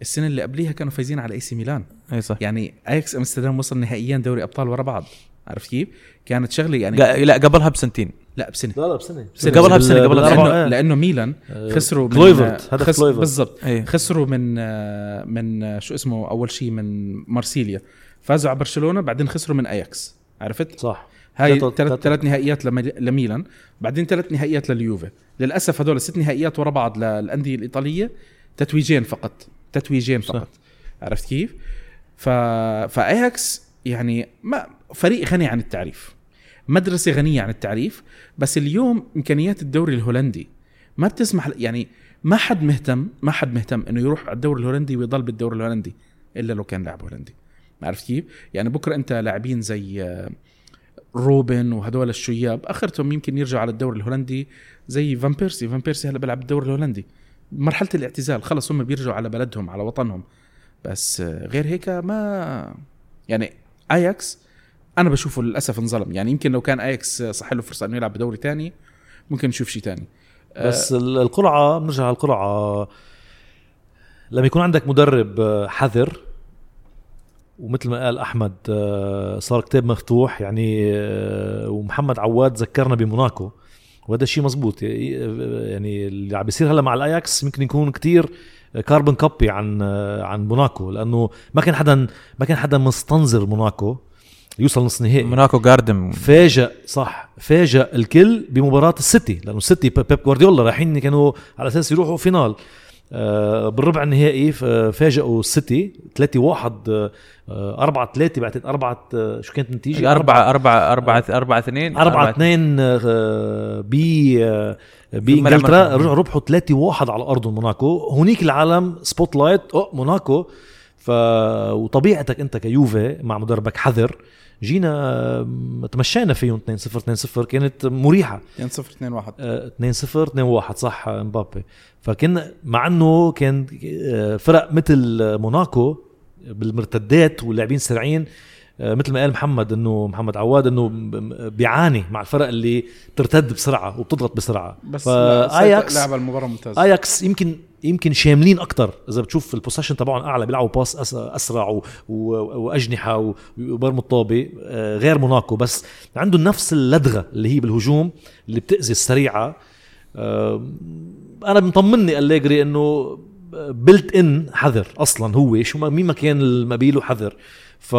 السنة اللي قبليها كانوا فايزين على إيه سي ميلان. أي صح. يعني اياكس أمستردام وصل نهائيا دوري أبطال ورا بعض. عرفت كيف؟ كانت شغلة يعني لا قبلها بسنتين لا بسنة لا لا بسنة قبلها بسنة، قبلها بسنة. لأنه لأنه ميلان خسروا من كلويفرت، هدف خس. بالضبط اي خسروا من آه، من آه، شو اسمه أول شيء من مارسيليا فازوا على برشلونة بعدين خسروا من اياكس عرفت؟ صح هاي ثلاث. ثلاث نهائيات لمي- لميلان بعدين ثلاث نهائيات لليوفي للأسف هذول ست نهائيات ورا بعض للانديه الإيطالية تتويجين فقط تتويجين صح. فقط عرفت كيف؟ ف... فاياكس يعني ما فريق غني عن التعريف. مدرسة غنية عن التعريف بس اليوم إمكانيات الدوري الهولندي ما بتسمح يعني ما حد مهتم ما حد مهتم إنه يروح على الدوري الهولندي ويضل بالدوري الهولندي إلا لو كان لاعب هولندي. عرفت كيف؟ يعني بكرة أنت لاعبين زي آه، روبن وهدول الشياب آخرتهم يمكن يرجعوا على الدوري الهولندي زي فان بيرسي. فان بيرسي هلا بيلعب بالدوري الهولندي. مرحلة الاعتزال خلص هم بيرجعوا على بلدهم على وطنهم. بس آه، غير هيك ما يعني آياكس أنا بشوفه للأسف انظلم. يعني يمكن لو كان آياكس صح له فرصة إنه يلعب بدوري تاني ممكن نشوف شيء تاني. بس ال- القرعة بنرجع على القرعة. لما يكون عندك مدرب آه، حذر ومثل ما قال أحمد آه، صار كتاب مفتوح. يعني آه، ومحمد عواد ذكرنا بموناكو وهذا الشيء مزبوط. يعني اللي عم بيصير هلا مع الآياكس ممكن يكون كتير carbon copy عن آه، عن موناكو لأنه ما كان حدا ما كان حدا مستنظر موناكو. يوصل نص نهائي. موناكو جاردن فاجأ صح فاجأ الكل بمباراة السيتي لأنه السيتي بيب جوارديولا رايحين كانوا على أساس يروحوا final. آه بالربع النهائي فاجئوا السيتي 3 1 4 3 بعتقد 4 شو كانت النتيجة؟ أربعة أربعة أربعة أربعة اثنين. 4 2 ب آه، بانجلترا. رجعوا ربحوا 3 1 على أرضهم موناكو. هونيك العالم spotlight موناكو. ف وطبيعتك أنت كيوفي مع مدربك حذر. جينا تمشينا فيهم 2 0 2 0 كانت مريحة. 2 0 2 1 2 0 2 1 صح مبابي. فكنا مع إنه كان آه، فرق مثل موناكو بالمرتدات واللاعبين سريعين آه، مثل ما قال محمد إنه محمد عواد إنه بيعاني مع الفرق اللي ترتد بسرعة وبتضغط بسرعة. بس فاياكس لعب المباراة ممتازه اياكس يمكن يمكن شاملين أكثر إذا بتشوف ال possession تبعهم أعلى بيلعبوا pass أسرع. وأجنحة وبرموا الطابة آه، غير موناكو. بس عندهم نفس اللدغة اللي هي بالهجوم اللي بتأذي السريعة. آه، أنا مطمني أليجري إنه بلت ان حذر أصلا هو. شو مين ما كان المبيله حذر ف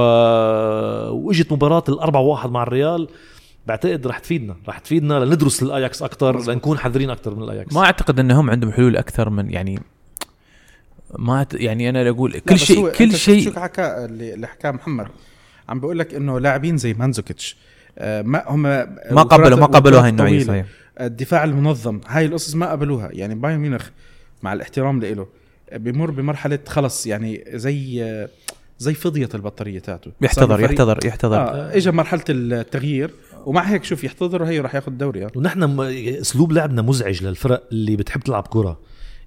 وإجت مباراة الأربعة واحد مع الريال. بعتقد رح تفيدنا رح تفيدنا لندرس الأياكس أكثر لنكون حذرين أكثر من الأياكس. ما أعتقد إنهم عندهم حلول أكثر من يعني ما أت- يعني أنا أقول كل شيء كل شيء شو حكى اللي حكاه محمد؟ عم بقول لك إنه لاعبين زي مانزوكيتش آه، ما هم ما قبلوا ما قبلوا هاي النوعية صحيح. الدفاع المنظم هاي القصص ما قبلوها. يعني بايرن ميونخ مع الاحترام له بمر بمرحلة خلص. يعني زي زي فضية البطارية تاعته. يحتضر يحتضر يحتضر. آه اجى مرحلة التغيير ومع هيك شوف يحتضر وهي راح ياخذ الدوري آه. ونحن أسلوب لعبنا مزعج للفرق اللي بتحب تلعب كرة.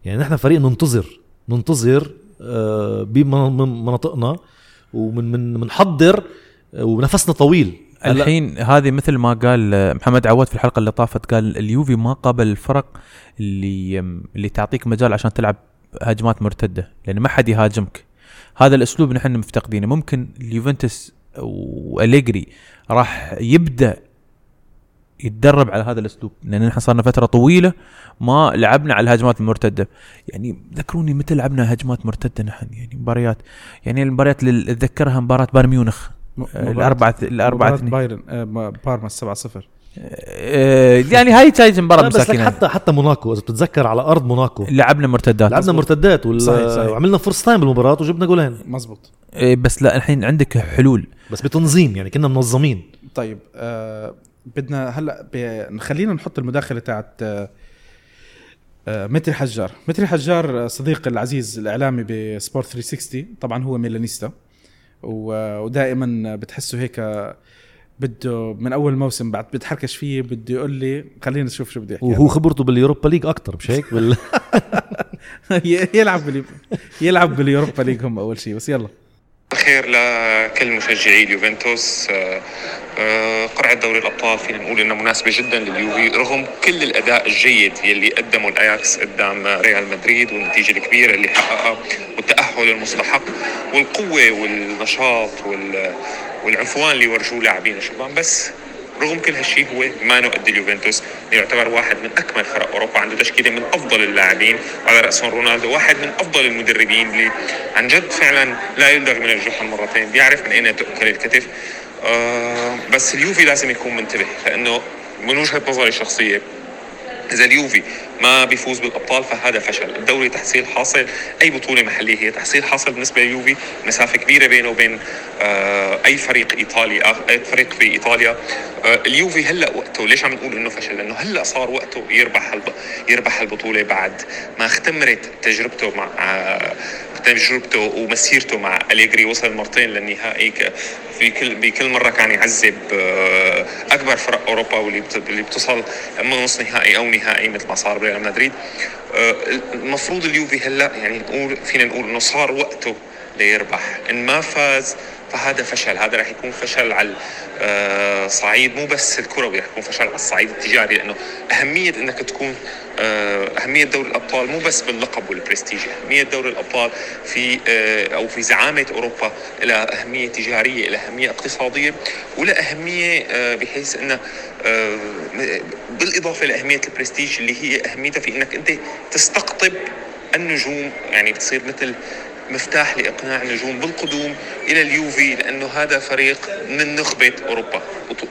يعني نحن فريق ننتظر ننتظر آه، بمناطقنا ومن من منحضر آه، ونفسنا طويل. الحين هذه مثل ما قال آه، محمد عواد في الحلقة اللي طافت قال اليوفي ما قابل الفرق اللي اللي تعطيك مجال عشان تلعب هجمات مرتدة لأن ما حد يهاجمك. هذا الأسلوب نحن مفتقدينه. ممكن اليوفنتوس وأليجري راح يبدأ يتدرب على هذا الأسلوب لأن نحن صارنا فترة طويلة ما لعبنا على الهجمات المرتدة. يعني ذكروني متى لعبنا هجمات مرتدة نحن؟ يعني مباريات يعني المباريات اللي أتذكرها مباراة بايرن ميونخ آه، مباراة اثنين. بايرن آه، بارما 7 0 آه، يعني هاي كانت مباراة لا بس لك مساكين حتى حتى موناكو إذا بتتذكر على أرض موناكو. لعبنا مرتدات. لعبنا مرتدات وال... صحيح، صحيح. وعملنا فرص تايم بالمباراة وجبنا جولين. مزبوط إيه، بس لا الحين عندك حلول. بس بتنظيم يعني كنا منظمين. طيب آه بدنا هلأ ب- خلينا نحط المداخلة تاعت آه آه متري حجار. متري حجار آه، صديق العزيز الإعلامي بسبورت 360 طبعا هو ميلانيستا. و- ودائما بتحسه هيك بده من أول موسم بعد بتحركش فيه بده يقول لي خلينا نشوف شو بده يحكي وهو خبرته بال Europa League أكثر مش هيك؟ بال... يلعب بالي... يلعب بال Europa League هم أول شيء بس يلا. الخير لكل مشجعي اليوفنتوس. آه، آه، قرعة دوري الأبطال فينا نقول إنها مناسبة جدا لليوفي رغم كل الأداء الجيد يلي قدمه الأياكس قدام ريال مدريد والنتيجة الكبيرة اللي حققها والتأهل المستحق والقوة والنشاط وال والعنفوان اللي ورجوه لاعبين الشبان. بس رغم كل هالشيء هو ما قد اليوفنتوس يعتبر واحد من أكمل فرق أوروبا عنده تشكيلة من أفضل اللاعبين على راسهم رونالدو واحد من أفضل المدربين اللي عن جد فعلا لا يلدغ من الجحا مرتين بيعرف من أين تؤكل الكتف. آه بس اليوفي لازم يكون منتبه لأنه من وجهة نظري الشخصيه إذا اليوفي ما بيفوز بالأبطال فهذا فشل. الدوري تحصيل حاصل أي بطولة محلية هي تحصيل حاصل بالنسبة لليوفي مسافة كبيرة بينه وبين آه أي فريق إيطالي أي فريق في إيطاليا. آه اليوفي هلأ وقته ليش عم نقول إنه فشل؟ لأنه هلأ صار وقته يربح يربح البطوله بعد ما اختمرت تجربته مع آه تجربته ومسيرته مع أليجري. وصل مرتين للنهائي في كل بكل مرة كان يعذب أكبر فرق أوروبا واللي اللي بتصل اما نص نهائي أو نهائي مثل ما صار بريال مدريد آه، المفروض اليوفي هلأ يعني نقول فينا نقول إنه صار وقته ليربح. إن ما فاز فهذا فشل. هذا راح يكون فشل على آه، صعيد. مو بس الكروي راح يكون فشل على الصعيد التجاري لأنه أهمية إنك تكون أهمية دوري الأبطال مو بس باللقب والبرستيج أهمية دوري الأبطال في آه، أو في زعامة أوروبا لها أهمية تجارية لها أهمية اقتصادية ولا أهمية بحيث إنه بالإضافة لأهمية البرستيج اللي هي أهميتها في إنك أنت تستقطب النجوم يعني بتصير مثل مفتاح لإقناع النجوم بالقدوم إلى اليوفي لأنه هذا فريق من نخبة أوروبا.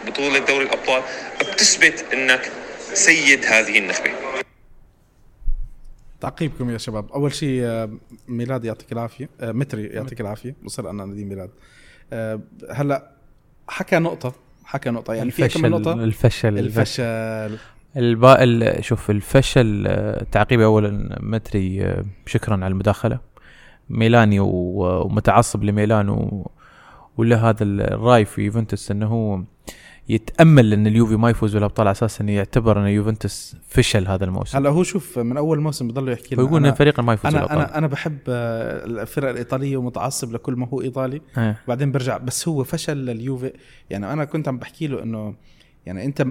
بطولة دوري الأبطال بتثبت إنك سيد هذه النخبة. تعقيبكم يا شباب. أول شيء آه، ميلاد يعطيك العافية. آه، متري يعطيك العافية. بصير أنا نديم ميلاد. آه، هلأ حكى نقطة حكى نقطة. يعني في كم نقطة؟ الفشل الفشل. الباء شوف الفشل تعقيبي اولا متري شكرا على المداخلة. ميلاني ومتعصب لميلان و... ولا هذا الراي في يوفنتوس إنه هو يتأمل إن اليوفي ما يفوز بالأبطال على أساس إنه يعتبر ان يوفنتوس فشل هذا الموسم. هلا هو شوف من أول موسم بضل يحكي لنا يقول إن الفريق ما يفوز أنا بالأبطال. أنا أنا بحب آه، الفرق الإيطالية ومتعصب لكل ما هو إيطالي. آه. بعدين برجع بس هو فشل لليوفي. يعني أنا كنت عم بحكي له إنه يعني أنت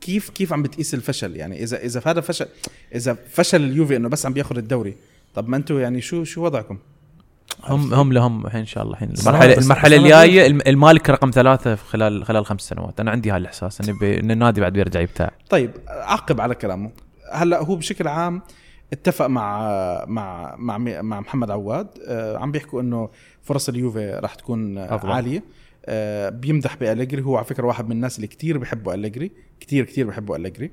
كيف كيف عم بتقيس الفشل؟ يعني إذا إذا هذا فشل إذا فشل اليوفي إنه بس عم بياخذ الدوري طب ما أنتم يعني شو شو وضعكم؟ هم هم لهم الحين إن شاء الله الحين. المرحله المرحلة الجاية المالك رقم ثلاثة خلال خلال خمس سنوات. أنا عندي هالإحساس ان, إن النادي بعد بيرجع يبتاع. طيب عقب على كلامه. هلا هو بشكل عام اتفق مع مع مع مع محمد عواد. آه، عم بيحكوا إنه فرص اليوفي راح تكون أفضل. عالية. آه، بيمدح بأليجري. هو على فكرة واحد من الناس اللي كتير بحبوا أليجري. كتير كتير بحبوا أليجري.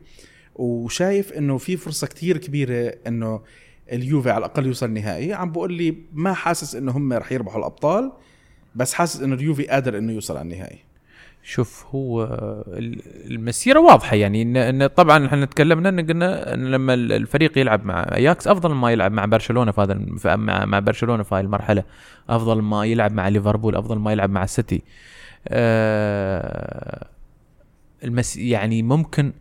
وشايف إنه في فرصة كتير كبيرة إنه اليوفي على الأقل يوصل نهائي. عم بقول لي ما حاسس إنه هم رح يربحوا الأبطال بس حاسس إنه اليوفي قادر إنه يوصل على النهائي. شوف هو المسيرة واضحة يعني. ان, إن طبعا إحنا تكلمنا إن قلنا إن لما الفريق يلعب مع أياكس أفضل ما يلعب مع برشلونة في هذا مع, مع برشلونة في هذه المرحلة. أفضل ما يلعب مع ليفربول أفضل ما يلعب مع السيتي أه المس يعني ممكن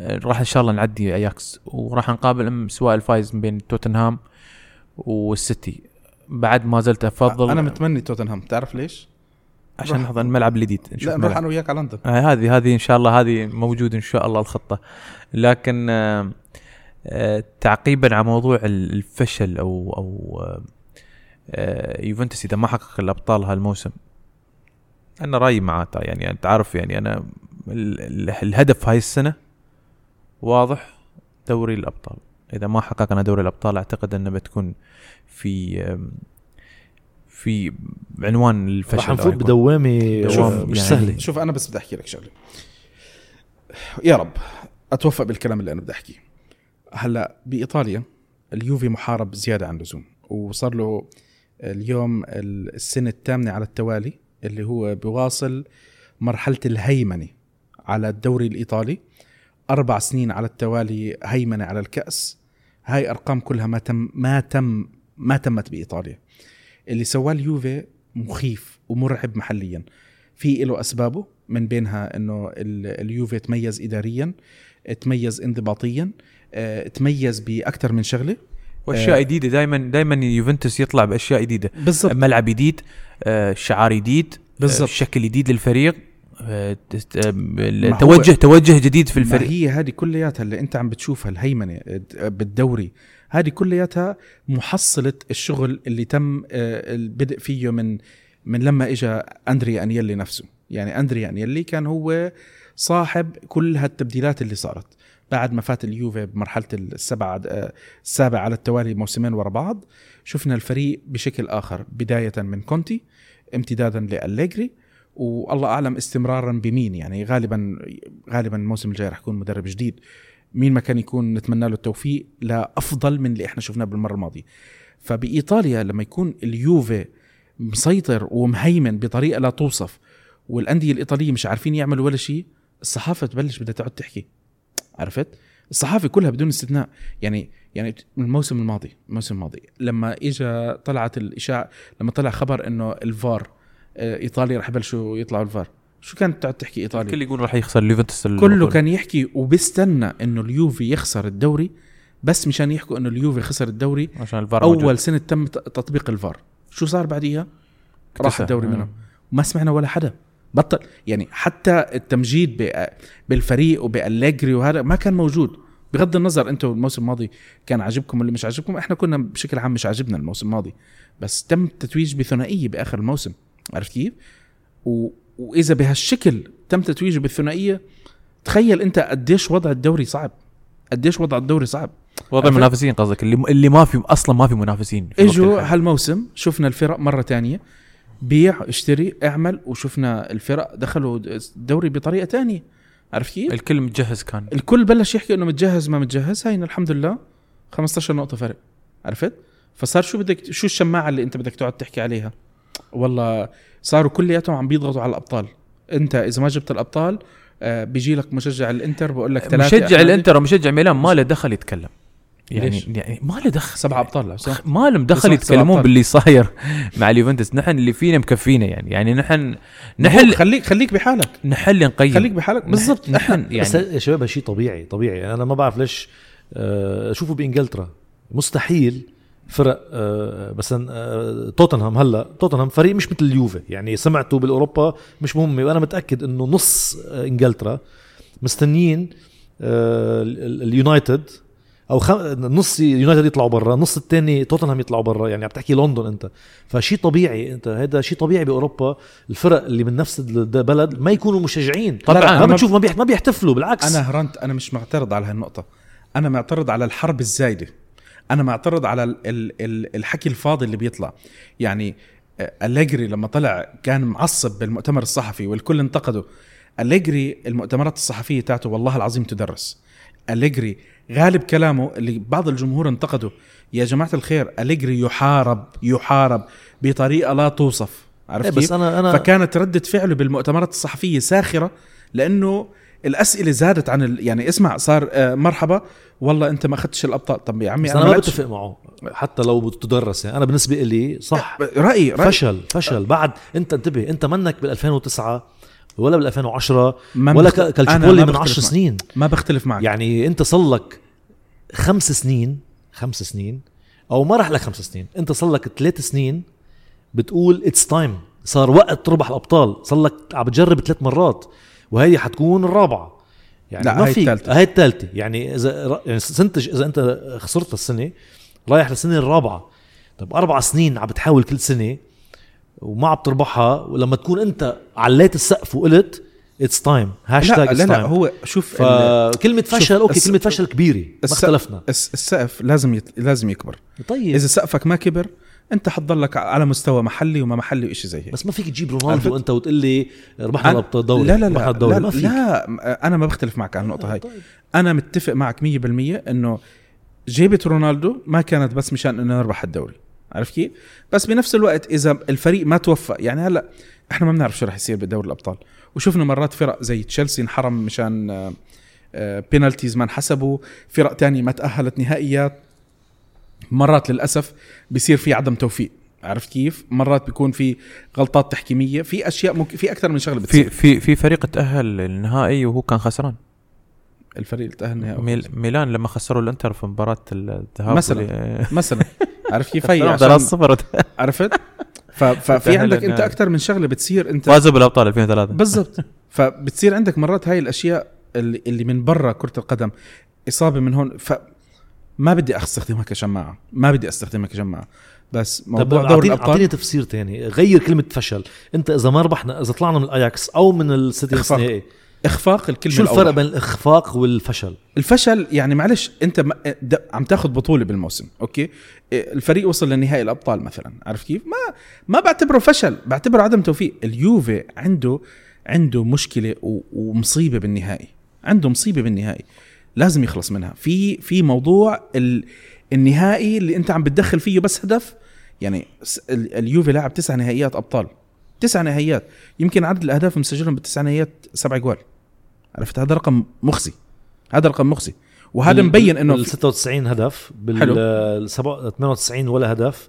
راح إن شاء الله نعدي أياكس. وراح نقابل سواء الفايز بين توتنهام والسيتي. بعد ما زلت أفضل أنا متمني توتنهام. تعرف ليش؟ عشان هذا الملعب الجديد لا نروح أنا وياك على لندن. آه هذه هذه إن شاء الله هذه موجود إن شاء الله الخطة. لكن آه آه تعقيبا على موضوع الفشل أو أو آه يوفنتوس إذا ما حقق الأبطال هالموسم أنا رأيي معاه. يعني أنت عارف يعني أنا الهدف هاي السنة واضح دوري الأبطال. إذا ما حققنا دوري الأبطال أعتقد أنه بتكون في في عنوان الفشل راح نفوت بدوامه شوف مش يعني سهله شوف أنا بس بدي أحكي لك شغلة. يا رب أتوفق بالكلام اللي أنا بدي أحكيه. هلأ بإيطاليا اليوفي محارب زيادة عن اللزوم وصار له اليوم السنة الثامنة على التوالي اللي هو بواصل مرحلة الهيمنة على الدوري الإيطالي. أربع سنين على التوالي هيمنة على الكأس. هاي أرقام كلها ما تم ما تم ما تمت بإيطاليا. اللي سواه اليوفي مخيف ومرعب محليا. في له أسبابه من بينها ال- اليوفي تميز اداريا تميز انضباطيا آه، تميز بأكثر من شغلة. وأشياء آه. جديدة. دائما دائما يوفنتوس يطلع بأشياء جديدة. بالضبط. ملعب جديد آه، شعار جديد بالضبط. شكل جديد للفريق. آه، آه، توجه توجه جديد في الفريق. هي هذه كلياتها اللي انت عم بتشوفها الهيمنة بالدوري. هذه كلياتها محصلة الشغل اللي تم آه، البدء فيه من من لما اجى اندريا أنيلي نفسه. يعني اندريا أنيلي كان هو صاحب كل هالتبديلات اللي صارت. بعد ما فات اليوفي بمرحلة السبعة آه، السابع على التوالي موسمين ورا بعض شفنا الفريق بشكل آخر بداية من كونتي امتدادا لأليجري. والله أعلم استمرارا بمين يعني. غالبا غالبا الموسم الجاي رح يكون مدرب جديد. مين ما كان يكون نتمنى له التوفيق لافضل من اللي إحنا شفناه بالمرة الماضية. فبإيطاليا لما يكون اليوفي مسيطر ومهيمن بطريقة لا توصف والأندية الإيطالية مش عارفين يعملوا ولا شيء الصحافة تبلش بدها تقعد تحكي. عرفت؟ الصحافة كلها بدون استثناء. يعني يعني الموسم الماضي الموسم الماضي لما اجى طلعت الإشاعة لما طلع خبر إنه الفار ايطاليا رح يبلشوا يطلعوا الفار. شو كانت تقعد تحكي ايطاليا الكل يقول راح يخسر اليوفنتوس كله. كان يحكي وبيستنى إنه اليوفي يخسر الدوري بس مشان يحكوا إنه اليوفي خسر الدوري عشان الفار أول موجود. سنة تم تطبيق الفار. شو صار بعديها راح. الدوري آه. منهم. وما سمعنا ولا حدا. بطل يعني حتى التمجيد بالفريق وبالجري وهذا ما كان موجود. بغض النظر أنتم الموسم الماضي كان عاجبكم ولا مش عاجبكم إحنا كنا بشكل عام مش عاجبنا الموسم الماضي. بس تم التتويج بثنائية بآخر الموسم. عرفت كيف و... وإذا بهالشكل تم تتويجه بالثنائية تخيل أنت قديش وضع الدوري صعب قديش وضع الدوري صعب وضع؟ المنافسين قصدك اللي اللي ما في أصلا ما في منافسين في إجوا. هالموسم شفنا الفرق مرة تانية بيع اشتري اعمل وشفنا الفرق دخلوا الدوري بطريقة تانية عرفت كيف؟ الكل متجهز كان الكل بلش يحكي إنه متجهز ما متجهز هاي الحمد لله 15 نقطة فرق عرفت؟ فصار شو بدك شو الشماعة اللي أنت بدك تقعد تحكي عليها؟ والله صاروا كلياتهم عم بيضغطوا على الأبطال. أنت إذا ما جبت الأبطال آه بيجي لك مشجع الإنتر بقول لك ثلاثة. مشجع الإنتر ومشجع ميلان ما له دخل يتكلم. يعني ليش؟ يعني ما له دخل. سبعة أبطال صح؟ ما لهم دخل يتكلمون. باللي صاير مع اليوفنتوس. نحن اللي فينا مكفينا يعني. يعني نحن نحل خليك خليك بحالك. نحل نقيم. خليك بحالك. بالضبط. نحن يعني بس يعني يا شباب شيء طبيعي طبيعي. يعني أنا ما بعرف ليش آه، شوفوا بإنجلترا. مستحيل فرق آه، مثلا آه، توتنهام هلا توتنهام فريق مش مثل اليوفي. يعني سمعته بالأوروبا مش مهم. وأنا متأكد إنه نص آه، إنجلترا مستنيين آه، ال- ال- اليونايتد أو خم... نص يونايتد يطلعوا برا نص الثاني توتنهام يطلعوا برا. يعني عم تحكي لندن أنت. فشيء طبيعي أنت. هذا شيء طبيعي بأوروبا. الفرق اللي من نفس البلد ما يكونوا مشجعين. طبعاً. ما بتشوف ما بيح- ما بيحتفلوا بالعكس. أنا هرنت أنا مش معترض على هالنقطة. أنا معترض على الحرب الزايدة. أنا معترض على ال ال ال الحكي الفاضي اللي بيطلع. يعني آه، أليجري لما طلع كان معصب بالمؤتمر الصحفي والكل انتقده. أليجري المؤتمرات الصحفية تاعته والله العظيم تدرس. أليجري غالب كلامه اللي بعض الجمهور انتقده. يا جماعة الخير أليجري يحارب يحارب بطريقة لا توصف. عرفت إيه بس؟ أنا- أنا- فكانت ردة فعله بالمؤتمرات الصحفية ساخرة لأنه الأسئلة زادت عن ال... يعني اسمع صار آه، مرحبا. والله أنت ما أخذتش الأبطال. طب يا عمي أنا ما ما. بتفق معه حتى لو بتدرس يعني أنا بالنسبة لي صح. رأيي رأيي. فشل فشل. بعد أنت انتبه أنت منك بال 2009 ولا بال 2010 ما ولا أنا كالتشيبولي من بختلف 10 معك. سنين. ما بختلف معك. يعني أنت صار لك خمس سنين خمس سنين أو ما راح لك خمس سنين. أنت صار لك ثلاث سنين بتقول اتس تايم صار وقت تربح الأبطال. صار لك عم بتجرب ثلاث مرات. وهي حتكون الرابعة. يعني لا، ما في التالتة. هاي الثالثه يعني إذا يعني سنتج إذا أنت خسرت السنة رايح للسنة الرابعة. طب أربع سنين عم بتحاول كل سنة وما عم تربحها ولما تكون أنت عليت السقف وقلت it's time hashtag لا لا, هو شوف فكلمه فشل okay الس- كلمة فشل كبيرة ما اختلفنا. الس- السقف لازم يت... لازم يكبر. طيب. إذا سقفك ما كبر انت حتضلك على مستوى محلي وما محلي وإشي زي هيك. بس ما فيك تجيب؟ رونالدو انت وتقول لي ربحنا أنا- الدوري لا لا لا الدوري لا, ما فيك. لا أنا ما بختلف معك على النقطة هاي. طيب. أنا متفق معك 100% إنه جيبة رونالدو ما كانت بس مشان إنه نربح الدوري. عرفت كيف؟ بس بنفس الوقت إذا الفريق ما توفق يعني هلأ إحنا ما بنعرف شو رح يصير بدوري الأبطال. وشفنا مرات فرق زي تشيلسي انحرم مشان آه، آه، بينالتيز ما انحسبوا فرق تانية ما تأهلت نهائيات. مرات للأسف بيصير في عدم توفيق. عرفت كيف؟ مرات بيكون في غلطات تحكيمية في أشياء ممكن في أكثر من شغلة في بتصير. في في فريق تأهل للنهائي وهو كان خسران. الفريق اللي تأهل نهائي ميل ميلان لما خسروا الإنتر في مباراة الذهاب مثلاً. مثلا. عرفت كيف؟ هي خسروا عشان 3-0 عرفت؟ ففي عندك أنت. أكثر من شغلة بتصير أنت. فازوا بالابطال 2003 بالضبط. فبتصير عندك مرات هاي الأشياء اللي, اللي من برا كرة القدم. إصابة من هون. ف ما بدي أستخدمها كشماعه ما بدي أستخدمها كشماعه بس طب موضوع دوري اعطيني الابطال أعطيني تفسير تاني. غير كلمة فشل. أنت إذا ما ربحنا إذا طلعنا من الاياكس أو من السيتي نص إخفاق. نهائي إخفاق الكلمة شو الفرق. بين الإخفاق والفشل؟ الفشل يعني معلش أنت عم تاخذ بطولة بالموسم أوكي؟ الفريق وصل لنهائي الأبطال مثلا عارف كيف؟ ما ما بعتبره فشل بعتبره عدم توفيق. اليوفي عنده عنده مشكلة ومصيبة بالنهائي عنده مصيبة بالنهائي. لازم يخلص منها. في في موضوع ال النهائي اللي انت عم بتدخل فيه بس هدف يعني اليوفي لعب تسع نهائيات أبطال. تسع نهائيات. يمكن عدد الأهداف المسجلهم بالتسع نهائيات سبع جوال. عرفت؟ هذا رقم مخزي. هذا رقم مخزي. وهذا مبين إنه بال في 96 هدف بال حلو. ال 98 ولا هدف.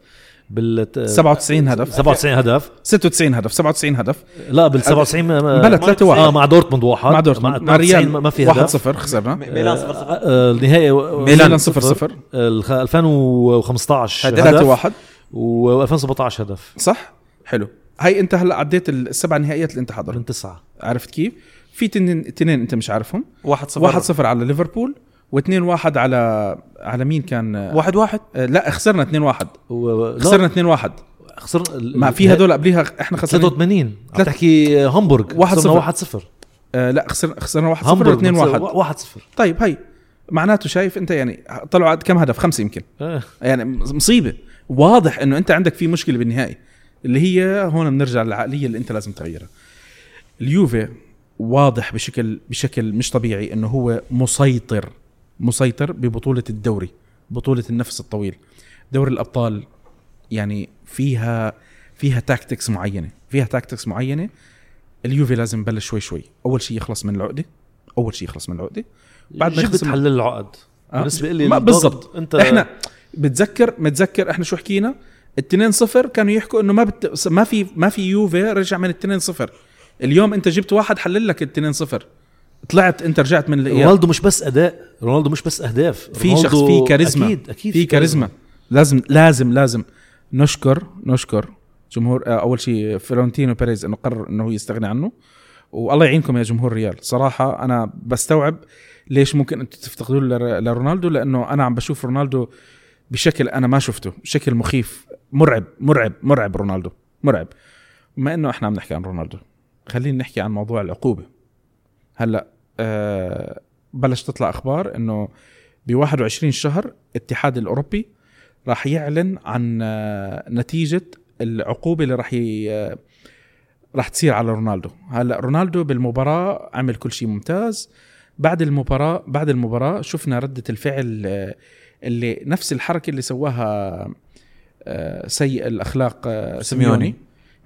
بال 97 هدف. 97 هدف. 96 هدف 97 هدف. لا بال 97 ما- ما- بلا 3 1 آه مع دورتموند واحد. مع دورتموند. مع 92 ريال ما في 1 هدف 0 خسرنا. ميلان 0 0 آه، النهائي ميلان 0 0 الخ- 2015 3 هدف. 1 و2017 هدف. صح؟ حلو. هاي انت هلا عديت السبع نهائيات اللي انت حاضر من تسعه عرفت كيف؟ في تنين تنين انت مش عارفهم. 1 0 1 0 على ليفربول. و2 1 على على مين كان؟ 1 1 آه، لا خسرنا 2 1 و... خسرنا 2 1 خسر ما في هدول قبليها إحنا خسرنا 83 عم تحكي هامبورغ. واحد صفر. 1 0 آه لا خسرنا خسرنا 1 0 و 2 1 1 0 طيب هي معناته شايف أنت يعني طلعوا كم هدف؟ خمسة يمكن. يعني مصيبة. واضح إنه أنت عندك في مشكلة بالنهائي. اللي هي هون بنرجع للعقلية اللي أنت لازم تغيرها. اليوفي واضح بشكل بشكل مش طبيعي إنه هو مسيطر. مسيطر ببطولة الدوري بطولة النفس الطويل. دوري الأبطال يعني فيها فيها tactics معينة فيها tactics معينة. اليوفي لازم يبلش شوي شوي. أول شيء يخلص من العقدة أول شيء يخلص من العقدة. بعد ما يخلص من- حل العقد. آه. بالنسبة لي بالضبط. انت إحنا بتذكر متذكر إحنا شو حكينا؟ التنين صفر كانوا يحكوا إنه ما بت... ما في ما في يوفي رجع من التنين صفر. اليوم أنت جبت واحد حلل لك التنين صفر. طلعت انت رجعت من الإياب. رونالدو مش بس أداء رونالدو مش بس أهداف. في شخص في كاريزما. أكيد أكيد في كاريزما. لازم لازم لازم. نشكر نشكر جمهور آه، أول شيء فلورنتينو بيريز إنه قرر إنه يستغني عنه. والله يعينكم يا جمهور ريال صراحة أنا بستوعب ليش ممكن أنتم تفتقدوا لر- لرونالدو لأنه أنا عم بشوف رونالدو بشكل أنا ما شفته شكل مخيف. مرعب مرعب مرعب رونالدو مرعب. بما إنه إحنا عم نحكي عن رونالدو خلينا نحكي عن موضوع العقوبة. هلأ آه بلش تطلع أخبار إنه ب 21 شهر الاتحاد الأوروبي راح يعلن عن آه، نتيجة العقوبة اللي راح. آه، راح تصير على رونالدو هلأ رونالدو بالمباراة عمل كل شيء ممتاز بعد المباراة بعد المباراة شفنا ردة الفعل آه، اللي نفس الحركة اللي سواها سيء الأخلاق سيميوني.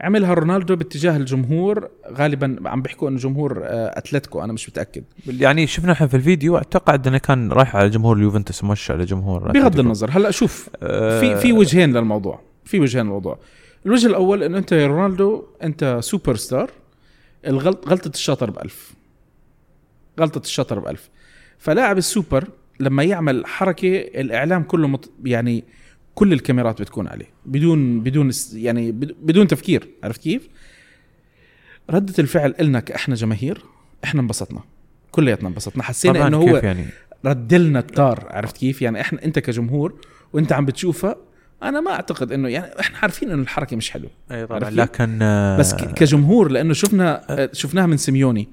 عملها رونالدو باتجاه الجمهور غالبا عم بيحكوا إنه جمهور آه، أتلتيكو أنا مش متأكد. يعني شفنا إحنا في الفيديو أتوقع إنه كان رايح على جمهور اليوفنتوس مش على جمهور بغض أتلتيكو. النظر هلأ شوف آه، في في وجهين للموضوع في وجهين للموضوع. الوجه الأول إنه أنت يا رونالدو أنت سوبر ستار الغلط غلطة الشاطر بألف. غلطة الشاطر بألف. فلاعب السوبر لما يعمل حركة الإعلام كله مط... يعني كل الكاميرات بتكون عليه بدون بدون يعني بد- بدون تفكير عرفت كيف؟ ردة الفعل إلنا كإحنا جماهير إحنا انبسطنا كلياتنا انبسطنا حسينا كيف هو يعني؟ ردلنا التار عرفت كيف؟ يعني إحنا أنت كجمهور وأنت عم بتشوفها أنا ما أعتقد إنه يعني إحنا عارفين إنه الحركة مش حلوة أي طبعا؟ لكن بس كجمهور لأنه شفنا شفناها من سيميوني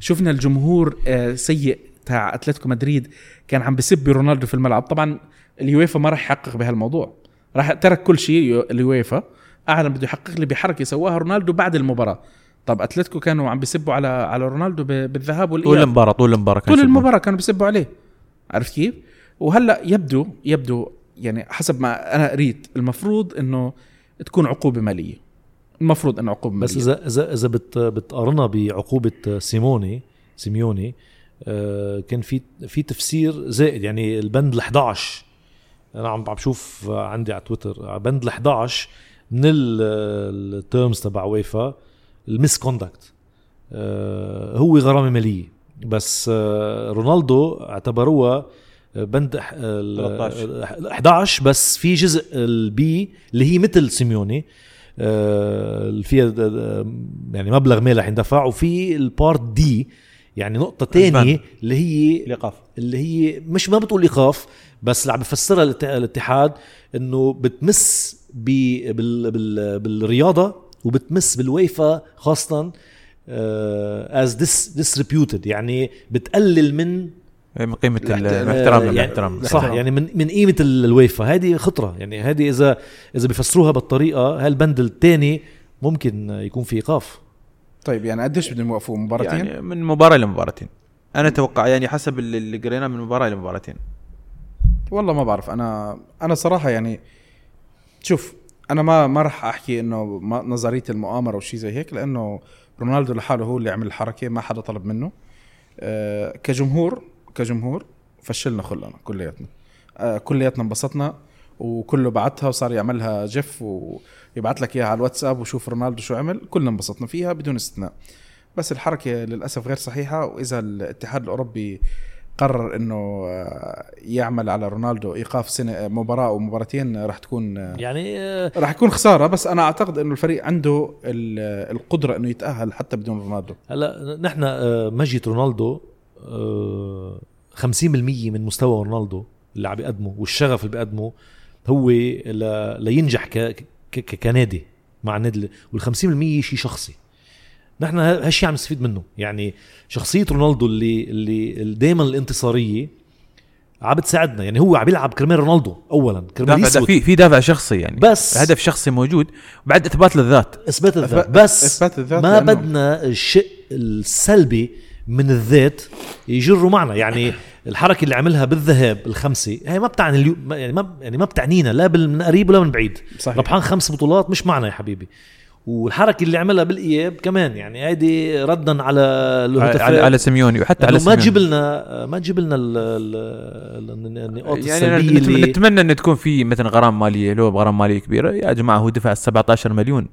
شفنا الجمهور آه، سيء تاع أتلتيكو مدريد كان عم بسب رونالدو في الملعب طبعا اليويفا ما راح يحقق بهالموضوع. راح ترك كل شيء يو- اليويفا. أعلن بده يحقق لي بحركة سواها رونالدو بعد المباراة. طب أتلتيكو كانوا عم بيسبوا على على رونالدو ب- بالذهاب طول والاياب المباراة طول المباراة كان طول. المباراة كانوا بيسبوا عليه. عرفت كيف؟ وهلأ يبدو يبدو يعني حسب ما أنا قريت المفروض إنه تكون عقوبة مالية. المفروض إنه عقوبة مالية. بس اذا اذا إذا بت بتقارنها بعقوبة سيموني سيميوني آه، كان في في تفسير زائد. يعني البند ال 11 أنا عم بشوف عندي على تويتر بند ال 11 من ال terms تبع ويفا ال misconduct هو غرامة مالية. بس آه، رونالدو اعتبروها بند ح- ال- 13. 11 بس في جزء ال B اللي هي مثل سيميوني. آه، فيها يعني مبلغ مال رح يندفع وفي ال part D يعني نقطة تانية. اللي هي الإيقاف. اللي هي مش ما بتقول إيقاف بس اللي عم بفسرها الات- الاتحاد إنه بتمس بال بال بالرياضة وبتمس بالويفا خاصة as dis- disreputed يعني بتقلل من من قيمة الاحت- الاحترام يعني الاحترام صح يعني من من قيمة ال- الويفا. هذه خطرة. يعني هذه اذا إذا بيفسروها بالطريقة هالبند الثاني ممكن يكون في إيقاف؟ طيب يعني قديش بدهم يوقفوا مباراتين؟ يعني من مباراة لمباراتين. أنا أتوقع يعني حسب اللي قريناه من مباراة لمباراتين. والله ما بعرف. أنا أنا صراحة يعني شوف أنا ما ما راح أحكي إنه نظرية المؤامرة وشيء زي هيك لأنه رونالدو لحاله هو اللي عمل الحركة ما حدا طلب منه. آه كجمهور كجمهور فشلنا خلنا كلياتنا. آه كلياتنا انبسطنا. وكله بعتها وصار يعملها جيف ويبعت لك إياها على الواتساب وشوف رونالدو شو عمل. كلنا انبسطنا فيها بدون استثناء. بس الحركة للأسف غير صحيحة وإذا الاتحاد الأوروبي قرر إنه آه، يعمل على رونالدو إيقاف سنة مباراة أو مباراتين راح تكون آه، يعني آه، راح يكون خسارة. بس أنا أعتقد إنه الفريق عنده ال- القدرة إنه يتأهل حتى بدون رونالدو. هلا نحن آه، مجية رونالدو آه، 50% من مستوى رونالدو اللي عم بيقدمه والشغف اللي بيقدمه هو ل- لينجح ك- ك- ك- كنادي مع النادي وال 50% شيء شخصي. نحن ه- هالشيء عم نستفيد منه. يعني شخصية رونالدو اللي اللي دائما الانتصارية عم بتساعدنا. يعني هو عم بيلعب كرمال رونالدو اولا. كرمال دافع في في دافع شخصي يعني. بس هدف شخصي موجود وبعد إثبات للذات. إثبات الذات بس إثبات الذات ما لأنه- بدنا الشق السلبي من الذات يجروا معنا. يعني الحركة اللي عملها بالذهاب الخمسة هي ما بتعني اليوم ما- يعني ما يعني ما بتعنينا لا من قريب ولا من بعيد. صحيح. ربحان خمس بطولات مش معنا يا حبيبي. والحركة اللي عملها بالإياب كمان يعني هيدي ردا على على, على سيميوني وحتى على ما. تجيب لنا ما تجيب لنا ال- ال- ال- النقاط يعني السلبية نتمنى إن تكون في مثلا غرامه مالية لو بغرامه مالية كبيرة يا جماعة هو دفع 17 مليون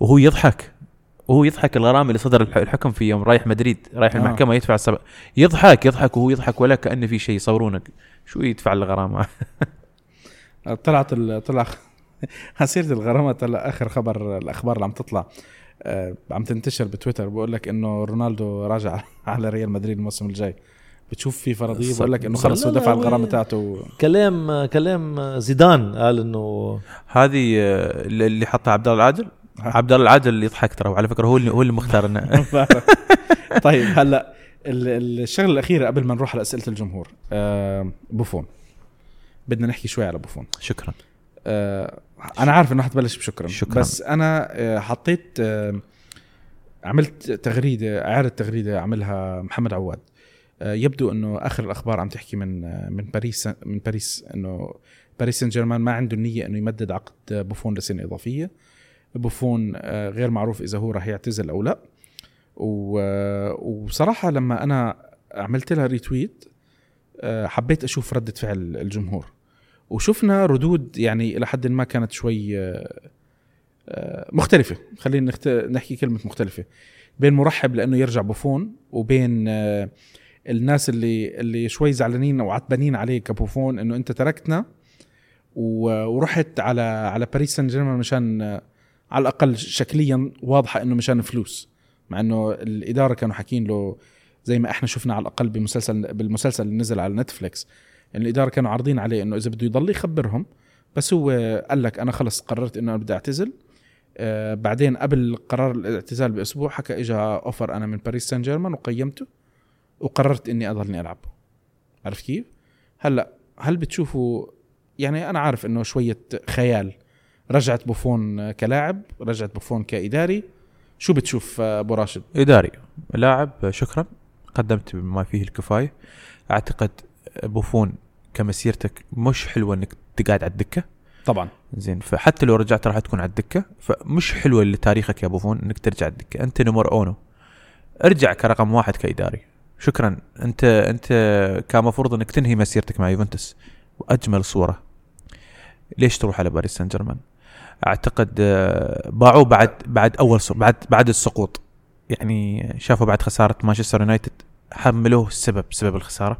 وهو يضحك. وهو يضحك الغرامة اللي صدر الح- الحكم في يوم رايح مدريد رايح آه. المحكمة يدفع السبع يضحك يضحك وهو يضحك ولا كأنه في شيء يصورونك. شو يدفع الغرامة؟ طلعت ال- طلع سيرة الغرامات هلا آخر خبر الأخبار اللي عم تطلع آه، عم تنتشر بتويتر. بقول لك إنه رونالدو راجع على ريال مدريد الموسم الجاي. بتشوف في فرضية بقول لك إنه خلص هو لا، لا، دفع هو- الغرامة تاعته. كلام كلام زيدان قال إنه هذه آه، اللي اللي حطها عبد الله العادل؟ عبد الله العادل اللي يضحك ترى وعلى فكرة هو اللي هو اللي مختار طيب هلا ال- الشغلة الأخيرة قبل ما نروح على أسئلة الجمهور. آه، بوفون. بدنا نحكي شوي على بوفون. شكرا. آه، أنا عارف إنه حتبلش بشكرا. شكراً. بس أنا آه، حطيت آه، عملت تغريدة إعادة تغريدة عملها محمد عواد. آه، يبدو إنه آخر الأخبار عم تحكي من آه، من باريس من باريس إنه باريس سان جيرمان ما عنده النية إنه يمدد عقد بوفون لسنة إضافية. بوفون آه، غير معروف إذا هو راح يعتزل أو لا. وبصراحه لما أنا عملت لها retweet آه، حبيت أشوف ردة فعل الجمهور. وشفنا ردود يعني إلى حد ما كانت شوي آه، مختلفة. خلينا. نحكي كلمة مختلفة. بين مرحب لأنه يرجع بوفون وبين الناس اللي اللي شوي زعلانين أو عتبانين عليه كبوفون إنه أنت تركتنا. ورحت على على باريس سان جيرمان مشان على الأقل شكليا واضحة إنه مشان فلوس مع إنه الإدارة كانوا حاكين له زي ما إحنا شفنا على الأقل بمسلسل بالمسلسل اللي نزل على نتفليكس يعني الإدارة كانوا عارضين عليه إنه إذا بده يضل يخبرهم بس هو قال لك أنا خلص قررت إنه أنا بدي أعتزل آه بعدين قبل قرار الاعتزال بأسبوع حكى اجى أوفر أنا من باريس سان جيرمان وقيمته وقررت إني أضلني ألعب عرفت كيف؟ هلأ هل بتشوفوا يعني أنا عارف إنه شوية خيال رجعت بوفون كلاعب رجعت بوفون كإداري. شو بتشوف آه، أبو راشد؟ إداري. لاعب شكرا. قدمت بما فيه الكفاية. أعتقد بوفون كمسيرتك مش حلوة إنك تقعد على الدكة. طبعا. زين فحتى لو رجعت راح تكون على الدكة. فمش حلوة لتاريخك يا بوفون إنك ترجع على الدكة. أنت نمر أونو. ارجع كرقم واحد كإداري. شكرا. أنت أنت كان مفروض إنك تنهي مسيرتك مع يوفنتوس. وأجمل صورة. ليش تروح على باريس سان جيرمان؟ أعتقد آه، باعوه بعد بعد أول بعد بعد السقوط. يعني شافوا بعد خسارة مانشستر يونايتد حملوه السبب سبب الخسارة.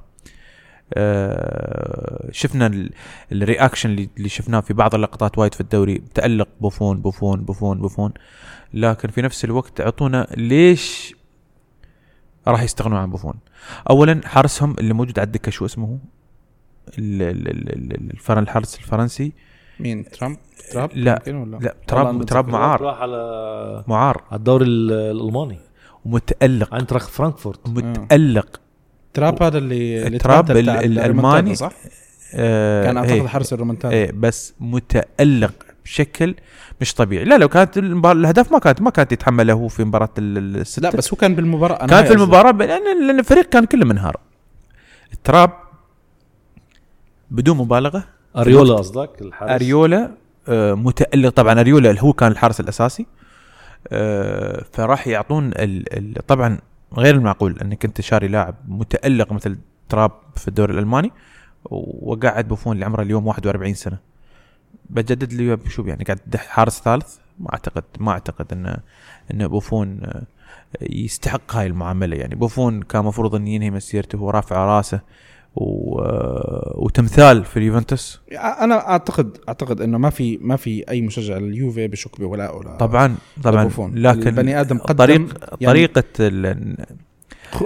آه، شفنا ال- ال reaction اللي شفناه في بعض اللقطات وايد في الدوري تألق بوفون بوفون بوفون بوفون. لكن في نفس الوقت أعطونا ليش راح يستغنون عن بوفون. اولا حارسهم اللي موجود على الدكة شو اسمه ال- ال- ال- ال- الفرن الحارس الفرنسي مين تراب؟ تراب لا، ولا؟ لا والله تراب. معار. راح على معار. على الدوري ال- الألماني. ومتألق. اينتراخت فرانكفورت. متألق. تراب هذا اللي تراب تبدل بتاع ال- الريمونتادا، الألماني. صح؟ آه كان أعتقد إيه. حارس الريمونتادا إيه بس متألق بشكل مش طبيعي. لا لو كانت المباراة الاهداف ما كانت ما كانت يتحملها هو في مباراة ال- ال- الستة لا بس هو كان بالمباراة. أنا كان في ب- لأن الفريق كان كله منهار. التراب بدون مبالغة أريولا قصدك الحارس؟ أريولا آه، متألق. طبعا أريولا اللي هو كان الحارس الأساسي. آه، فراح يعطون ال ال طبعا غير المعقول انك أنت شاري لاعب متألق مثل تراب في الدوري الألماني وقاعد بوفون اللي عمره اليوم 41 سنة. بجدد لي شو يعني قاعد حارس ثالث ما أعتقد ما أعتقد إن إن بوفون آه، يستحق هاي المعاملة يعني. بوفون كان المفروض انه ينهي مسيرته وهو رافع رأسه. و... آه، وتمثال في اليوفنتوس. أنا أعتقد أعتقد إنه ما في ما في أي مشجع لليوفي بشك بولائه لا طبعا طبعا. بوفون. لكن البني آدم قدم طريق يعني طريقة ال-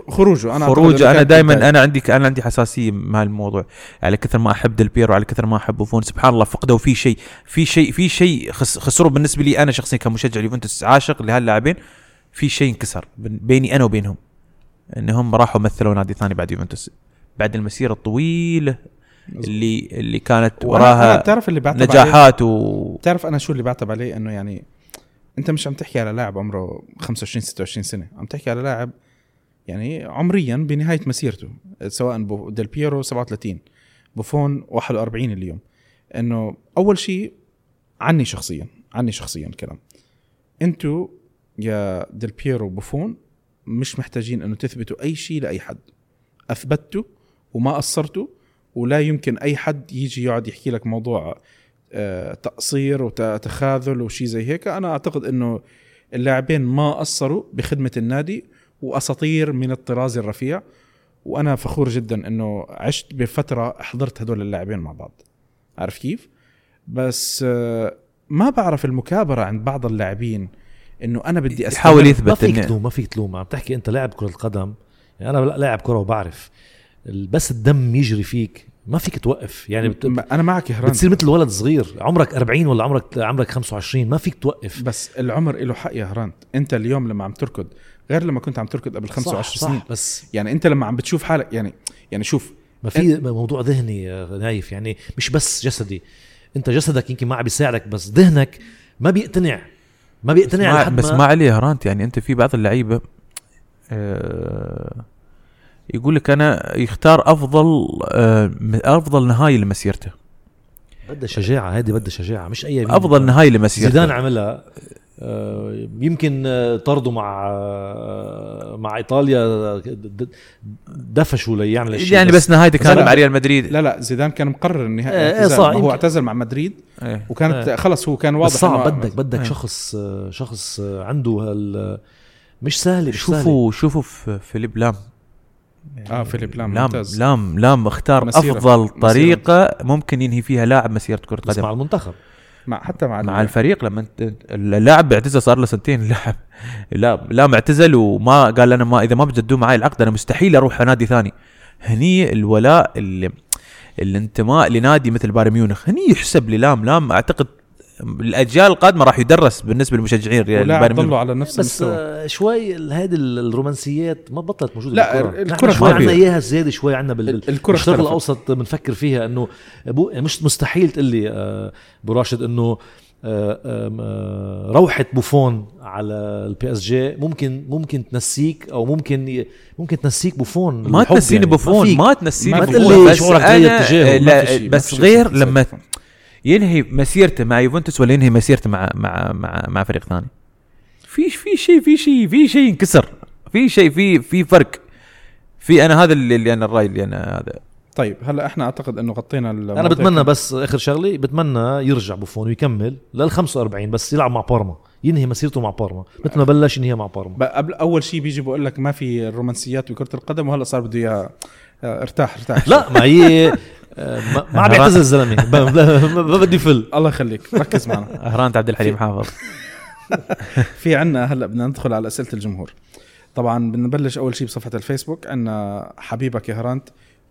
خروجه. أنا أعتقد خروج إنه أنا دائما. أنا عندي أنا عندي حساسية مع الموضوع. على كثر ما أحب ديل بيرو على كثر ما أحب بوفون سبحان الله فقدوا في شيء. في شيء في شيء خس خسروا بالنسبة لي أنا شخصيا كمشجع اليوفنتوس عاشق لهاللاعبين. في شيء انكسر بين- بيني أنا وبينهم إنهم راحوا مثلوا نادي ثاني بعد يوفنتوس. بعد المسيرة الطويلة اللي اللي كانت وراها بتعرف اللي بعتب نجاحات و بتعرف أنا شو اللي بعتب عليه؟ إنه يعني أنت مش عم تحكي على لاعب عمره 25 26 سنة. عم تحكي على لاعب يعني عمريا بنهاية مسيرته سواء ديل بيرو 37 بوفون 41 اليوم. إنه أول شيء عني شخصيا عني شخصيا كلام. أنتوا يا ديل بيرو وبوفون مش محتاجين إنه تثبتوا أي شيء لأي حد. اثبتوا وما قصرتوا ولا يمكن أي حد يجي يقعد يحكي لك موضوع آه، تقصير وتخاذل وشي زي هيك. أنا أعتقد إنه اللاعبين ما قصروا بخدمة النادي وأساطير من الطراز الرفيع. وأنا فخور جدا إنه عشت بفترة حضرت هدول اللاعبين مع بعض. عارف كيف؟ بس آه، ما بعرف المكابرة عند بعض اللاعبين إنه أنا بدي أستمر. يحاول ما يثبت فيك تلوم ما فيك تلوم. عم تحكي أنت لاعب كرة قدم يعني أنا لاعب كرة وبعرف. بس الدم يجري فيك ما فيك توقف. يعني بت... أنا معك يا هران. بتصير مثل ولد صغير عمرك 40 ولا عمرك عمرك 25 ما فيك توقف. بس العمر له حق يا هران. أنت اليوم لما عم تركض غير لما كنت عم تركض قبل 25 صح سنين. صح بس يعني أنت لما عم بتشوف حالك يعني يعني شوف ما في موضوع ذهني يا نايف. يعني مش بس جسدي. أنت جسدك يمكن ما عم بيساعدك بس ذهنك ما بيقتنع. ما بيقتنع ما لحد بس ما عليه هرانت يعني أنت في بعض اللعيبة آه يقول لك أنا يختار أفضل آه أفضل نهاية لمسيرته بدها شجاعة هذه بدها شجاعة مش أي أفضل نهاية لمسيرته زيدان عملها آه، يمكن آه، طردوا مع مع إيطاليا دفشوا ليعمل الشيء يعني بس نهايته كانت مع ريال مدريد لا لا زيدان كان مقرر النهائي ما هو. اعتزل مع مدريد إيه. وكانت إيه. خلص هو كان واضح بس صعب بدك بدك إيه. شخص شخص عنده هال مش سهل مش سهل شوفوا شوفوا في فيليب لام آه فيليب لام لام ممتاز. لام لام اختار مسيرة. أفضل مسيرة. طريقة ممكن ينهي فيها لاعب مسيرة كرة بس مع قدم المنتخب. مع حتى مع مع الفريق لما انت اللاعب اعتزل صار له سنتين. اللاعب لا لا اعتزل وما قال أنا ما إذا ما بجددوا معي العقد أنا مستحيل أروح نادي ثاني. هني الولاء اللي الانتماء لنادي مثل بايرن ميونخ هني يحسب للام. لام أعتقد الأجيال القادمة راح يدرس بالنسبة للمشجعين ريال بايرن ميونخ على نفس بس المستوى آه، شوي هذه ال- الرومانسيات ما بطلت موجودة لا، بالكرة. ال- نحن الكرة شوي. عندنا اياها زياده شوي عندنا بالشرق. الأوسط بنفكر فيها إنه أبو مش مستحيل تقول لي آه، أبو راشد إنه آه، روحة بوفون على ال PSG ممكن ممكن تنسيك أو ممكن ممكن تنسيك بوفون ما تنسيني يعني. بوفون فيك. ما تنسيني ما بوفون تقول لي بس شعورك تجاهه، ما ما بس غير. لما ينهي مسيرته مع يوفنتوس ولا ينهي مسيرته مع مع مع مع فريق ثاني؟ في في شيء في شيء في شيء انكسر في شيء في في فرق. في أنا هذا اللي, اللي أنا الرأي اللي أنا هذا. طيب هلا إحنا أعتقد إنه غطينا أنا بتمنى بس آخر شغلة بتمنى يرجع بوفون ويكمل لل 45 بس يلعب مع بارما ينهي مسيرته مع بارما. مثل ما بلش ينهيها مع بارما. قبل أول شيء بيجي بقول لك ما في الرومانسيات بكرة القدم وهلا صار بده اياها آه، ارتاح ارتاح. لا ما هي ما- عم بيعتزل الزلمة. ما بدي فل. الله يخليك. ركز معنا. هرانت عبد الحليم حافظ. في عنا هلا بدنا ندخل على أسئلة الجمهور. طبعا بدنا نبلش أول شيء بصفحة الفيسبوك. عنا حبيبك يا هرانت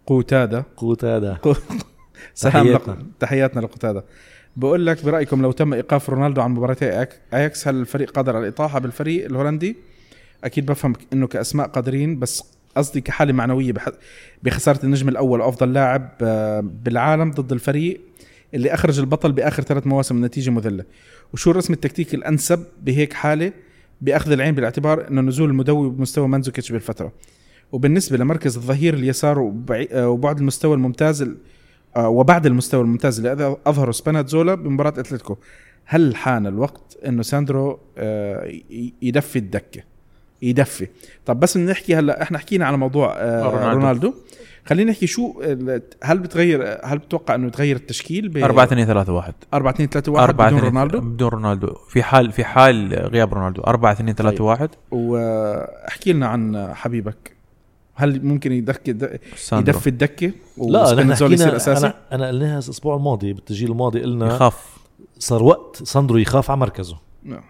قوتاده قوت هذا قو- سلام تحياتنا. لقتادة. بقول لك برأيكم لو تم إيقاف رونالدو عن مباراتي أياكس هل الفريق قادر على الاطاحه بالفريق الهولندي؟ أكيد بفهم إنه كأسماء قادرين بس قصدي كحالة معنوية بخسارة النجم الأول وأفضل لاعب آه، بالعالم ضد الفريق اللي أخرج البطل بآخر ثلاث مواسم نتيجة مذلة. وشو الرسم التكتيكي الأنسب بهيك حالة؟ بأخذ العين بالاعتبار إنه نزول المدوي بمستوى مانزوكيتش بالفترة. وبالنسبة لمركز الظهير اليسار آه، وبعد المستوى الممتاز ال- آه، وبعد المستوى الممتاز اللي أظهره سبيناتزولا بمباراة أتلتيكو. هل حان الوقت إنه ساندرو يدفي الدكة؟ يدفي. طب بس نحكي هلأ إحنا حكينا على موضوع آه، رونالدو. رونالدو. خلينا نحكي شو ال- هل بتغير هل بتتوقع إنه يتغير التشكيل ب 4 2 3 1 4 2 3 1 4 بدون 2 رونالدو؟ بدون رونالدو. في حال في حال غياب رونالدو. 4 2 3 1 واحكي لنا عن حبيبك. هل ممكن يدك يدفي الدكة لا نحن حكينا أساسي؟ أنا أنا قلناها الأسبوع الماضي بالتسجيل الماضي قلنا يخاف. صار وقت ساندرو يخاف على مركزه. نعم.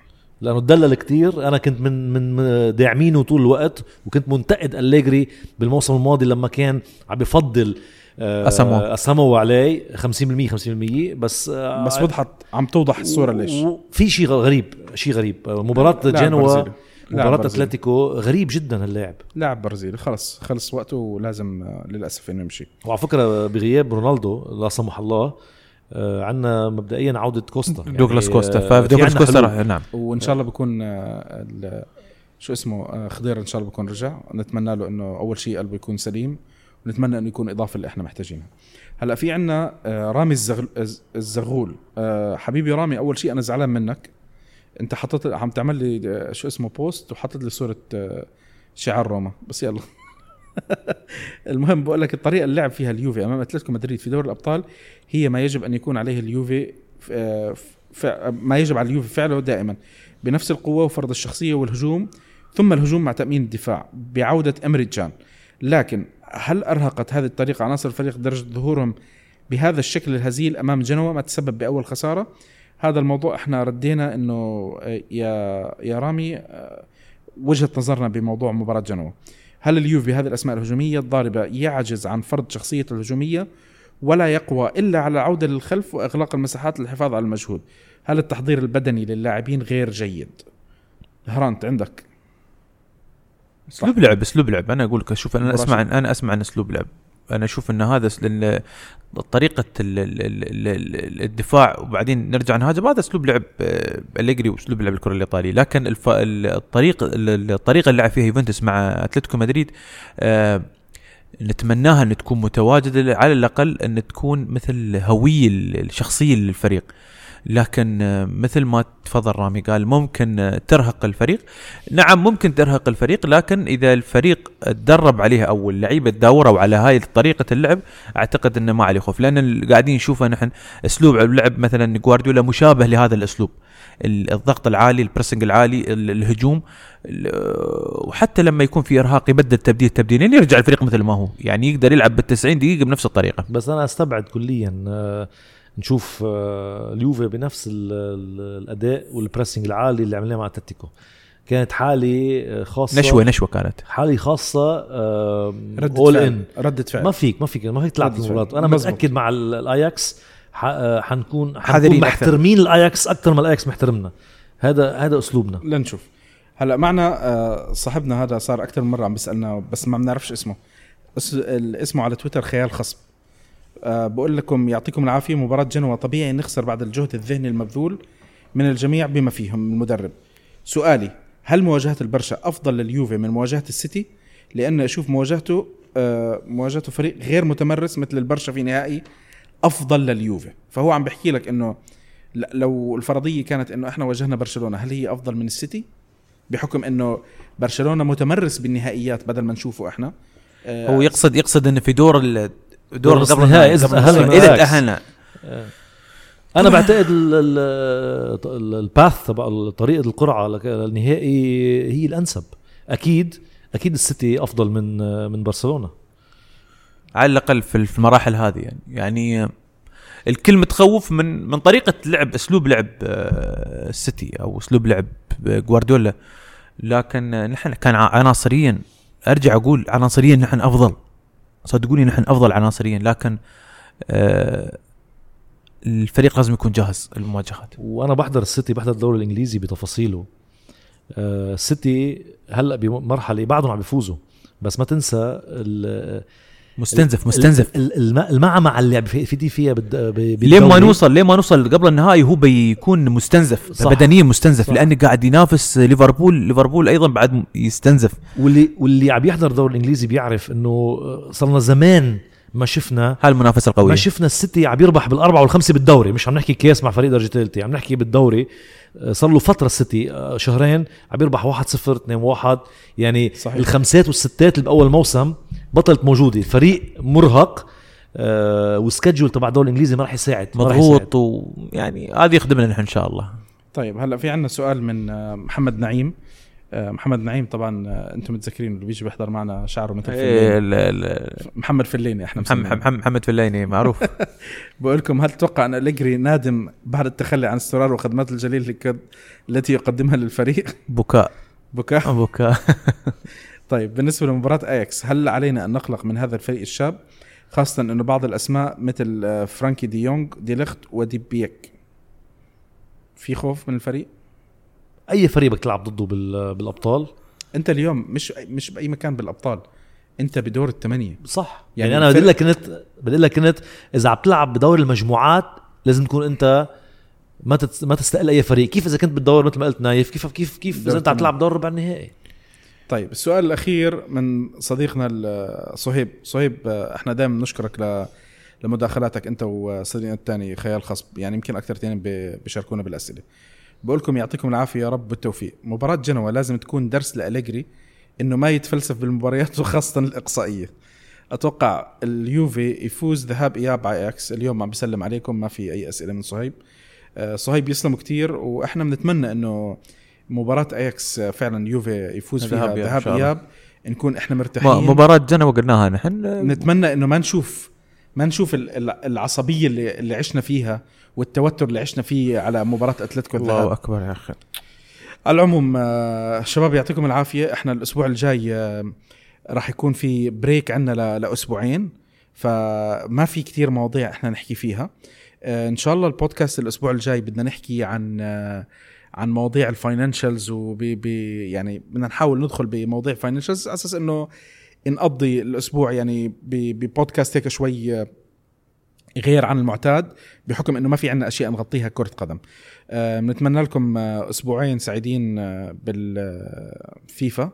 لأنه تدلل كتير. أنا كنت من من داعمينه طول الوقت وكنت منتقد أليجري بالموسم الماضي لما كان عم بفضل أسامو. أسامو عليه 50% 50% بس آه، بس وضحت عم توضح الصورة ليش. في شيء غريب شيء غريب. آه، مباراة لاعب جنوا مباراة. أتلتيكو غريب جدا اللاعب لاعب برازيلي. خلص خلص وقته ولازم آه، للأسف إنه يمشي. وعلى فكرة بغياب رونالدو لا سمح الله عندنا مبدئيا عودة كوستا. دوغلاس يعني، كوستا. آه، فدوغلاس كوستا راح. نعم وإن شاء الله بكون آه، شو اسمه آه، خضير إن شاء الله بكون رجع. نتمنى له إنه أول شيء قلبه يكون سليم ونتمنى إنه يكون إضافة اللي إحنا محتاجينها. هلأ في عنا آه، رامي الزغول. آه، حبيبي رامي أول شيء أنا زعلان منك. أنت حطيت عم تعمل لي آه، شو اسمه بوست وحطيت لي صورة آه، شعار روما. بس يلا. المهم بقول لك الطريقة اللي لعب فيها اليوفي أمام أتلتيكو مدريد في دوري الأبطال هي ما يجب أن يكون عليه اليوفي ما يجب على اليوفي فعله دائما بنفس القوة وفرض الشخصية والهجوم ثم الهجوم مع تأمين الدفاع بعودة امري جان. لكن هل أرهقت هذه الطريقة عناصر الفريق درجة ظهورهم بهذا الشكل الهزيل أمام جنوا ما تسبب بأول خسارة؟ هذا الموضوع إحنا ردينا إنه يا يا رامي آه، وجهة نظرنا بموضوع مباراة جنوا. هل اليوفي بهذه الأسماء الهجومية الضاربة يعجز عن فرض شخصيته الهجومية ولا يقوى إلا على العوده للخلف وإغلاق المساحات للحفاظ على المجهود؟ هل التحضير البدني للاعبين غير جيد؟ هرانت عندك. أسلوب لعب أسلوب لعب. أنا أقول لك شوف أنا أسمع أنا أسمع عن أسلوب لعب. أنا أشوف إن هذا لأن طريقة ال- ال- ال- ال- الدفاع وبعدين نرجع نهاجم هذا أسلوب لعب آه، أليجري وأسلوب لعب الكرة الايطالي لكن. الطريق ال- الطريقة اللي لعب فيها يوفنتوس مع أتلتيكو مدريد آه، نتمناها إن تكون متواجدة على الأقل إن تكون مثل هوية الشخصية للفريق لكن آه، مثل ما تفضل رامي قال ممكن آه، ترهق الفريق. نعم ممكن ترهق الفريق لكن إذا الفريق تدرب عليها أو اللعيبة تداوروا على هاي طريقة اللعب أعتقد إنه ما عليه خوف. لأن قاعدين نشوفه نحن أسلوب اللعب مثلا جوارديولا مشابه لهذا الأسلوب. ال- الضغط العالي البريسنج العالي ال- الهجوم ال- وحتى لما يكون في إرهاق يبدل تبديل تبديلين يرجع الفريق مثل ما هو. يعني يقدر يلعب بال 90 دقيقة بنفس الطريقة. بس أنا أستبعد كليا آه، نشوف آه، اليوفي بنفس ال- ال- الأداء وال pressing العالي اللي عملناه مع أتلتيكو. كانت حالة آه، خاصة نشوة نشوة كانت. حالة خاصة ردة فعل ان ردة فعل. ما فيك ما فيك ما فيك تلعب. المباراة. مزبوط. متأكد مع ال- الاياكس ح- آه، حنكون حنكون أكثر. محترمين الاياكس أكثر ما الاياكس محترمنا. هذا هذا أسلوبنا. لنشوف. هلا معنا صاحبنا هذا صار أكثر من مرة عم بيسألنا بس ما بنعرفش اسمه. اسمه على تويتر خيال خصب. آه، بقول لكم يعطيكم العافية. مباراة جنوة طبيعي نخسر بعد الجهد الذهني المبذول من الجميع بما فيهم المدرب. سؤالي هل مواجهة البرشا أفضل لليوفي من مواجهة السيتي؟ لأن أشوف مواجهته آه، مواجهته فريق غير متمرس مثل البرشا في نهائي أفضل لليوفي. فهو عم بحكي لك إنه لو الفرضية كانت إنه إحنا واجهنا برشلونة هل هي أفضل من السيتي؟ بحكم إنه برشلونة متمرس بالنهائيات بدل ما نشوفه إحنا. آه، هو يقصد يقصد إنه في دور دور نص النهائي النهائي تأهلنا النهائي. إذا. تاهلنا أنا بعتقد ال- ال- ال- الباث تبع طريقة القرعة لك- للنهائي هي الأنسب. أكيد أكيد السيتي أفضل من من برشلونة. على الأقل في في المراحل هذه يعني. يعني الكل متخوف من من طريقة لعب أسلوب لعب آه، السيتي أو أسلوب لعب جوارديولا. لكن آه، نحن كان ع- عناصريا أرجع أقول عناصريا نحن أفضل. صدقوني نحن أفضل عناصريا لكن آه، الفريق لازم يكون جاهز للمواجهات. وأنا بحضر السيتي بحضر الدوري الإنجليزي بتفاصيله. آه، السيتي هلأ بمرحلة بعدهم عم بيفوزوا بس ما تنسى مستنزف مستنزف ال- الم- المعمعة اللي عم في في فيها لين ما. نوصل لين ما نوصل قبل النهائي هو بيكون مستنزف صح. بدنيا مستنزف صح. لأنه قاعد ينافس ليفربول ليفربول أيضا بعد يستنزف واللي واللي عم يحضر الدوري الإنجليزي بيعرف إنه صرنا زمان ما شفنا هاي المنافسة ما القويه شفنا السيتي عم يربح بالأربعة والخمسة بالدوري. مش عم نحكي كاس مع فريق درجة ثالثة عم نحكي بالدوري. آه، صار له فترة السيتي آه، شهرين عم يربح 1-0 2-1 يعني صحيح. الخمسات والستات اللي بأول موسم بطلت موجودة. فريق مرهق آه والسكجول تبع الدوري الإنجليزي ما راح يساعد. مضغوط ويعني هذا يخدمنا نحن إن شاء الله. طيب هلا في عندنا سؤال من آه، محمد نعيم. محمد نعيم طبعا آه، أنتم متذكرين اللي بيجي بيحضر معنا شعره مثل إيه، فلين ال- ال- محمد فليني إحنا محمد. محمد فليني معروف. بقول لكم هل تتوقع أن أليجري نادم بعد التخلي عن الجليله اللي كد- التي يقدمها للفريق؟ بكاء. بكاء؟ بكاء. طيب بالنسبة لمباراة آياكس هل علينا أن نقلق من هذا الفريق الشاب؟ خاصة أنه بعض الأسماء مثل آه، فرانكي دي يونغ دي ليخت ودي بيك في خوف من الفريق؟ أي فريق بدك تلعب ضده بال- بالأبطال؟ أنت اليوم مش مش بأي مكان بالأبطال أنت بدور الثمانيه صح. يعني يعني, أنا بدي لك كنت بدي لك كنت إذا عم تلعب بدور المجموعات لازم تكون أنت ما. ما تستقل أي فريق. كيف إذا كنت بالدور مثل ما قلت نايف؟ كيف كيف كيف إذا أنت عم. تلعب دور ربع النهائي؟ طيب السؤال الأخير من صديقنا صهيب. صهيب إحنا دائما نشكرك ل لمداخلاتك أنت وصديقنا الثاني خيال خصب يعني يمكن أكثر اثنين بيشاركونا بالأسئلة. بقول لكم يعطيكم العافية يا رب بالتوفيق. مباراة جنوة لازم تكون درس لأليجري إنه ما يتفلسف بالمباريات وخاصة الإقصائية. أتوقع اليوفي يفوز ذهاب إياب على أياكس اليوم عم بسلم عليكم ما في أي أسئلة من صهيب. آه، صهيب يسلموا كثير وإحنا بنتمنى إنه مباراة أياكس آه، فعلا يوفي يفوز فيها ذهاب. إياب نكون إحنا مرتاحين. مباراة جنوة قلناها نحن. نتمنى إنه ما نشوف ما نشوف ال- ال- العصبية اللي, اللي عشنا فيها والتوتر اللي عشنا فيه على مباراة أتلتيكو الله أكبر يا أخي. على العموم آه، شباب يعطيكم العافية. إحنا الأسبوع الجاي آه، راح يكون في break عندنا لأسبوعين فما في كتير مواضيع إحنا نحكي فيها. آه، إن شاء الله البودكاست الأسبوع الجاي بدنا نحكي عن عن مواضيع ال financials وبي بي يعني بدنا نحاول ندخل بمواضيع financials على أساس إنه نقضي الأسبوع يعني ببودكاست هيك شوي آه، غير عن المعتاد بحكم إنه ما في عندنا أشياء نغطيها كرة قدم. آه، بنتمنى لكم آه، أسبوعين سعيدين بالفيفا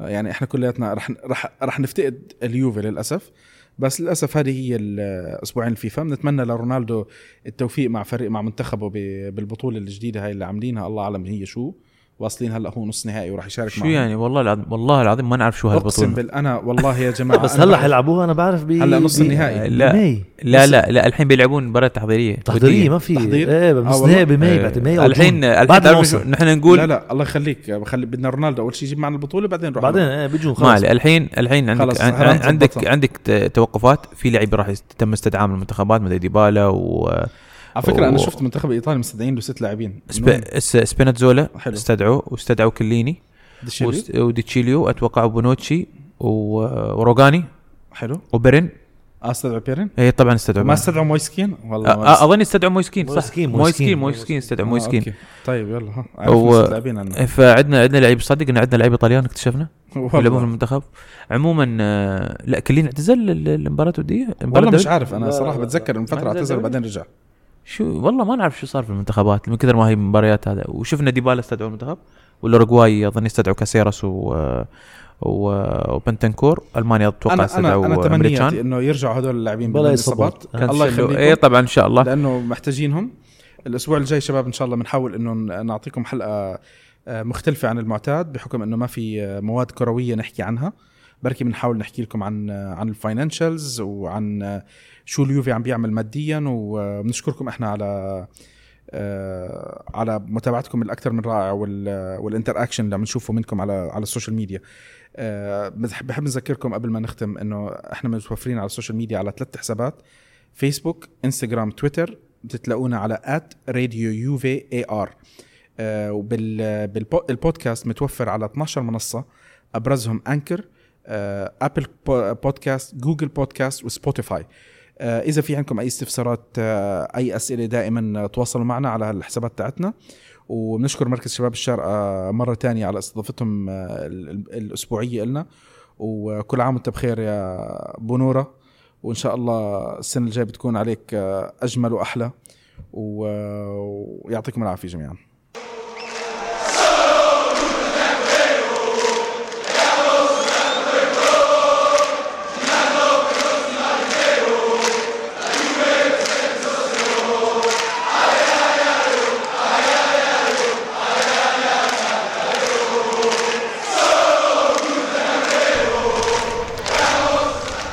يعني إحنا كلياتنا رح رح رح نفتقد اليوفي للأسف بس للأسف هذه هي الاسبوعين الفيفا. بنتمنى لرونالدو التوفيق مع فريق مع منتخبه بالبطولة الجديدة هاي اللي عاملينها. الله أعلم هي شو. واصلين هلأ هو نص نهائي وراح يشارك شو معهم. يعني والله العظيم والله العظيم ما نعرف شو أقسم هالبطولة بال أنا والله يا جماعة بس هلأ حيلعبوها أنا بعرف ب هلأ نص النهائي. لا بماي لا لا لا الحين بيلعبون مباراة تحضيرية تحضيرية ودية. ما في تحضير؟ إيه آه بس والله. نهائي بماي آه، بعد ماي أو الحين. الحين نحن نقول لا لا الله يخليك بخلي بدنا رونالدو أول شيء يجيب معنا البطولة بعدين نروح بعدين إيه بيجون ما خلص الحين الحين عندك عندك. عندك توقفات في لعيبة راح يتم استدعاء من المنتخبات مثل ديبالا و على فكرة أنا و- شفت منتخب الايطالي مستدعين له ست لاعبين. سب... س- سبيناتزولا حلو. استدعوا واستدعوا كيليني. وديتشيليو أتوقع بونوتشي و- وروجاني حلو. وبرين آه استدعوا بيرن اي طبعا استدعوا ما. استدعوا مويسكين؟ والله آه، آه، أظن استدعوا مويسكين صح. مويسكين، مويسكين. مويسكين. مويسكين استدعوا آه، مويسكين. طيب يلا ها. عنا فعندنا عندنا لعيب صدق إن عندنا لعيبه طليان اكتشفنا. يلعبون في المنتخب. عموما آه، لا كلين اعتزل ال- المباراة الوديه والله مش؟ عارف أنا صراحة بتذكر من فترة اعتزل؟ وبعدين رجع. شو والله ما نعرف شو صار في المنتخبات من كثر ما هي مباريات هذا. وشفنا ديبالا استدعوا المنتخب والأوروغواي أظن استدعوا كاسيراس و و وبنتنكور. ألمانيا أتوقع أنا أنا استدعوا أنا تمنياتي إيمري كان. إنه يرجعوا هدول اللاعبين بلا بدون إصابات. اصابات الله. يخليكم. اي طبعا إن شاء الله. لأنه محتاجينهم. الأسبوع الجاي شباب إن شاء الله بنحاول إنه نعطيكم حلقة آه، مختلفة عن المعتاد بحكم إنه ما في آه، مواد كروية نحكي عنها. بركي بنحاول نحكي لكم عن عن ال financials وعن شو اليوفي عم بيعمل ماديا وبنشكركم إحنا على آه، على متابعتكم الأكثر من رائع وال interaction اللي عم نشوفه منكم على على ال social media. آه، بحب نذكركم قبل ما نختم إنه إحنا متوفرين على ال social media على ثلاث حسابات فيسبوك انستغرام تويتر بتلاقونا على راديو يوفي AR وبالبودكاست متوفر على 12 منصة أبرزهم Anchor Apple Podcast Google Podcast و Spotify إذا في عندكم أي استفسارات آه، أي أسئلة دائما تواصلوا معنا على الحسابات تاعتنا. وبنشكر مركز شباب الشارقة مرة تانية على استضافتهم آه، الأسبوعية لنا وكل عام وأنت بخير يا بونورة وإن شاء الله السنة الجاية بتكون عليك أجمل وأحلى. ويعطيكم العافية جميعا.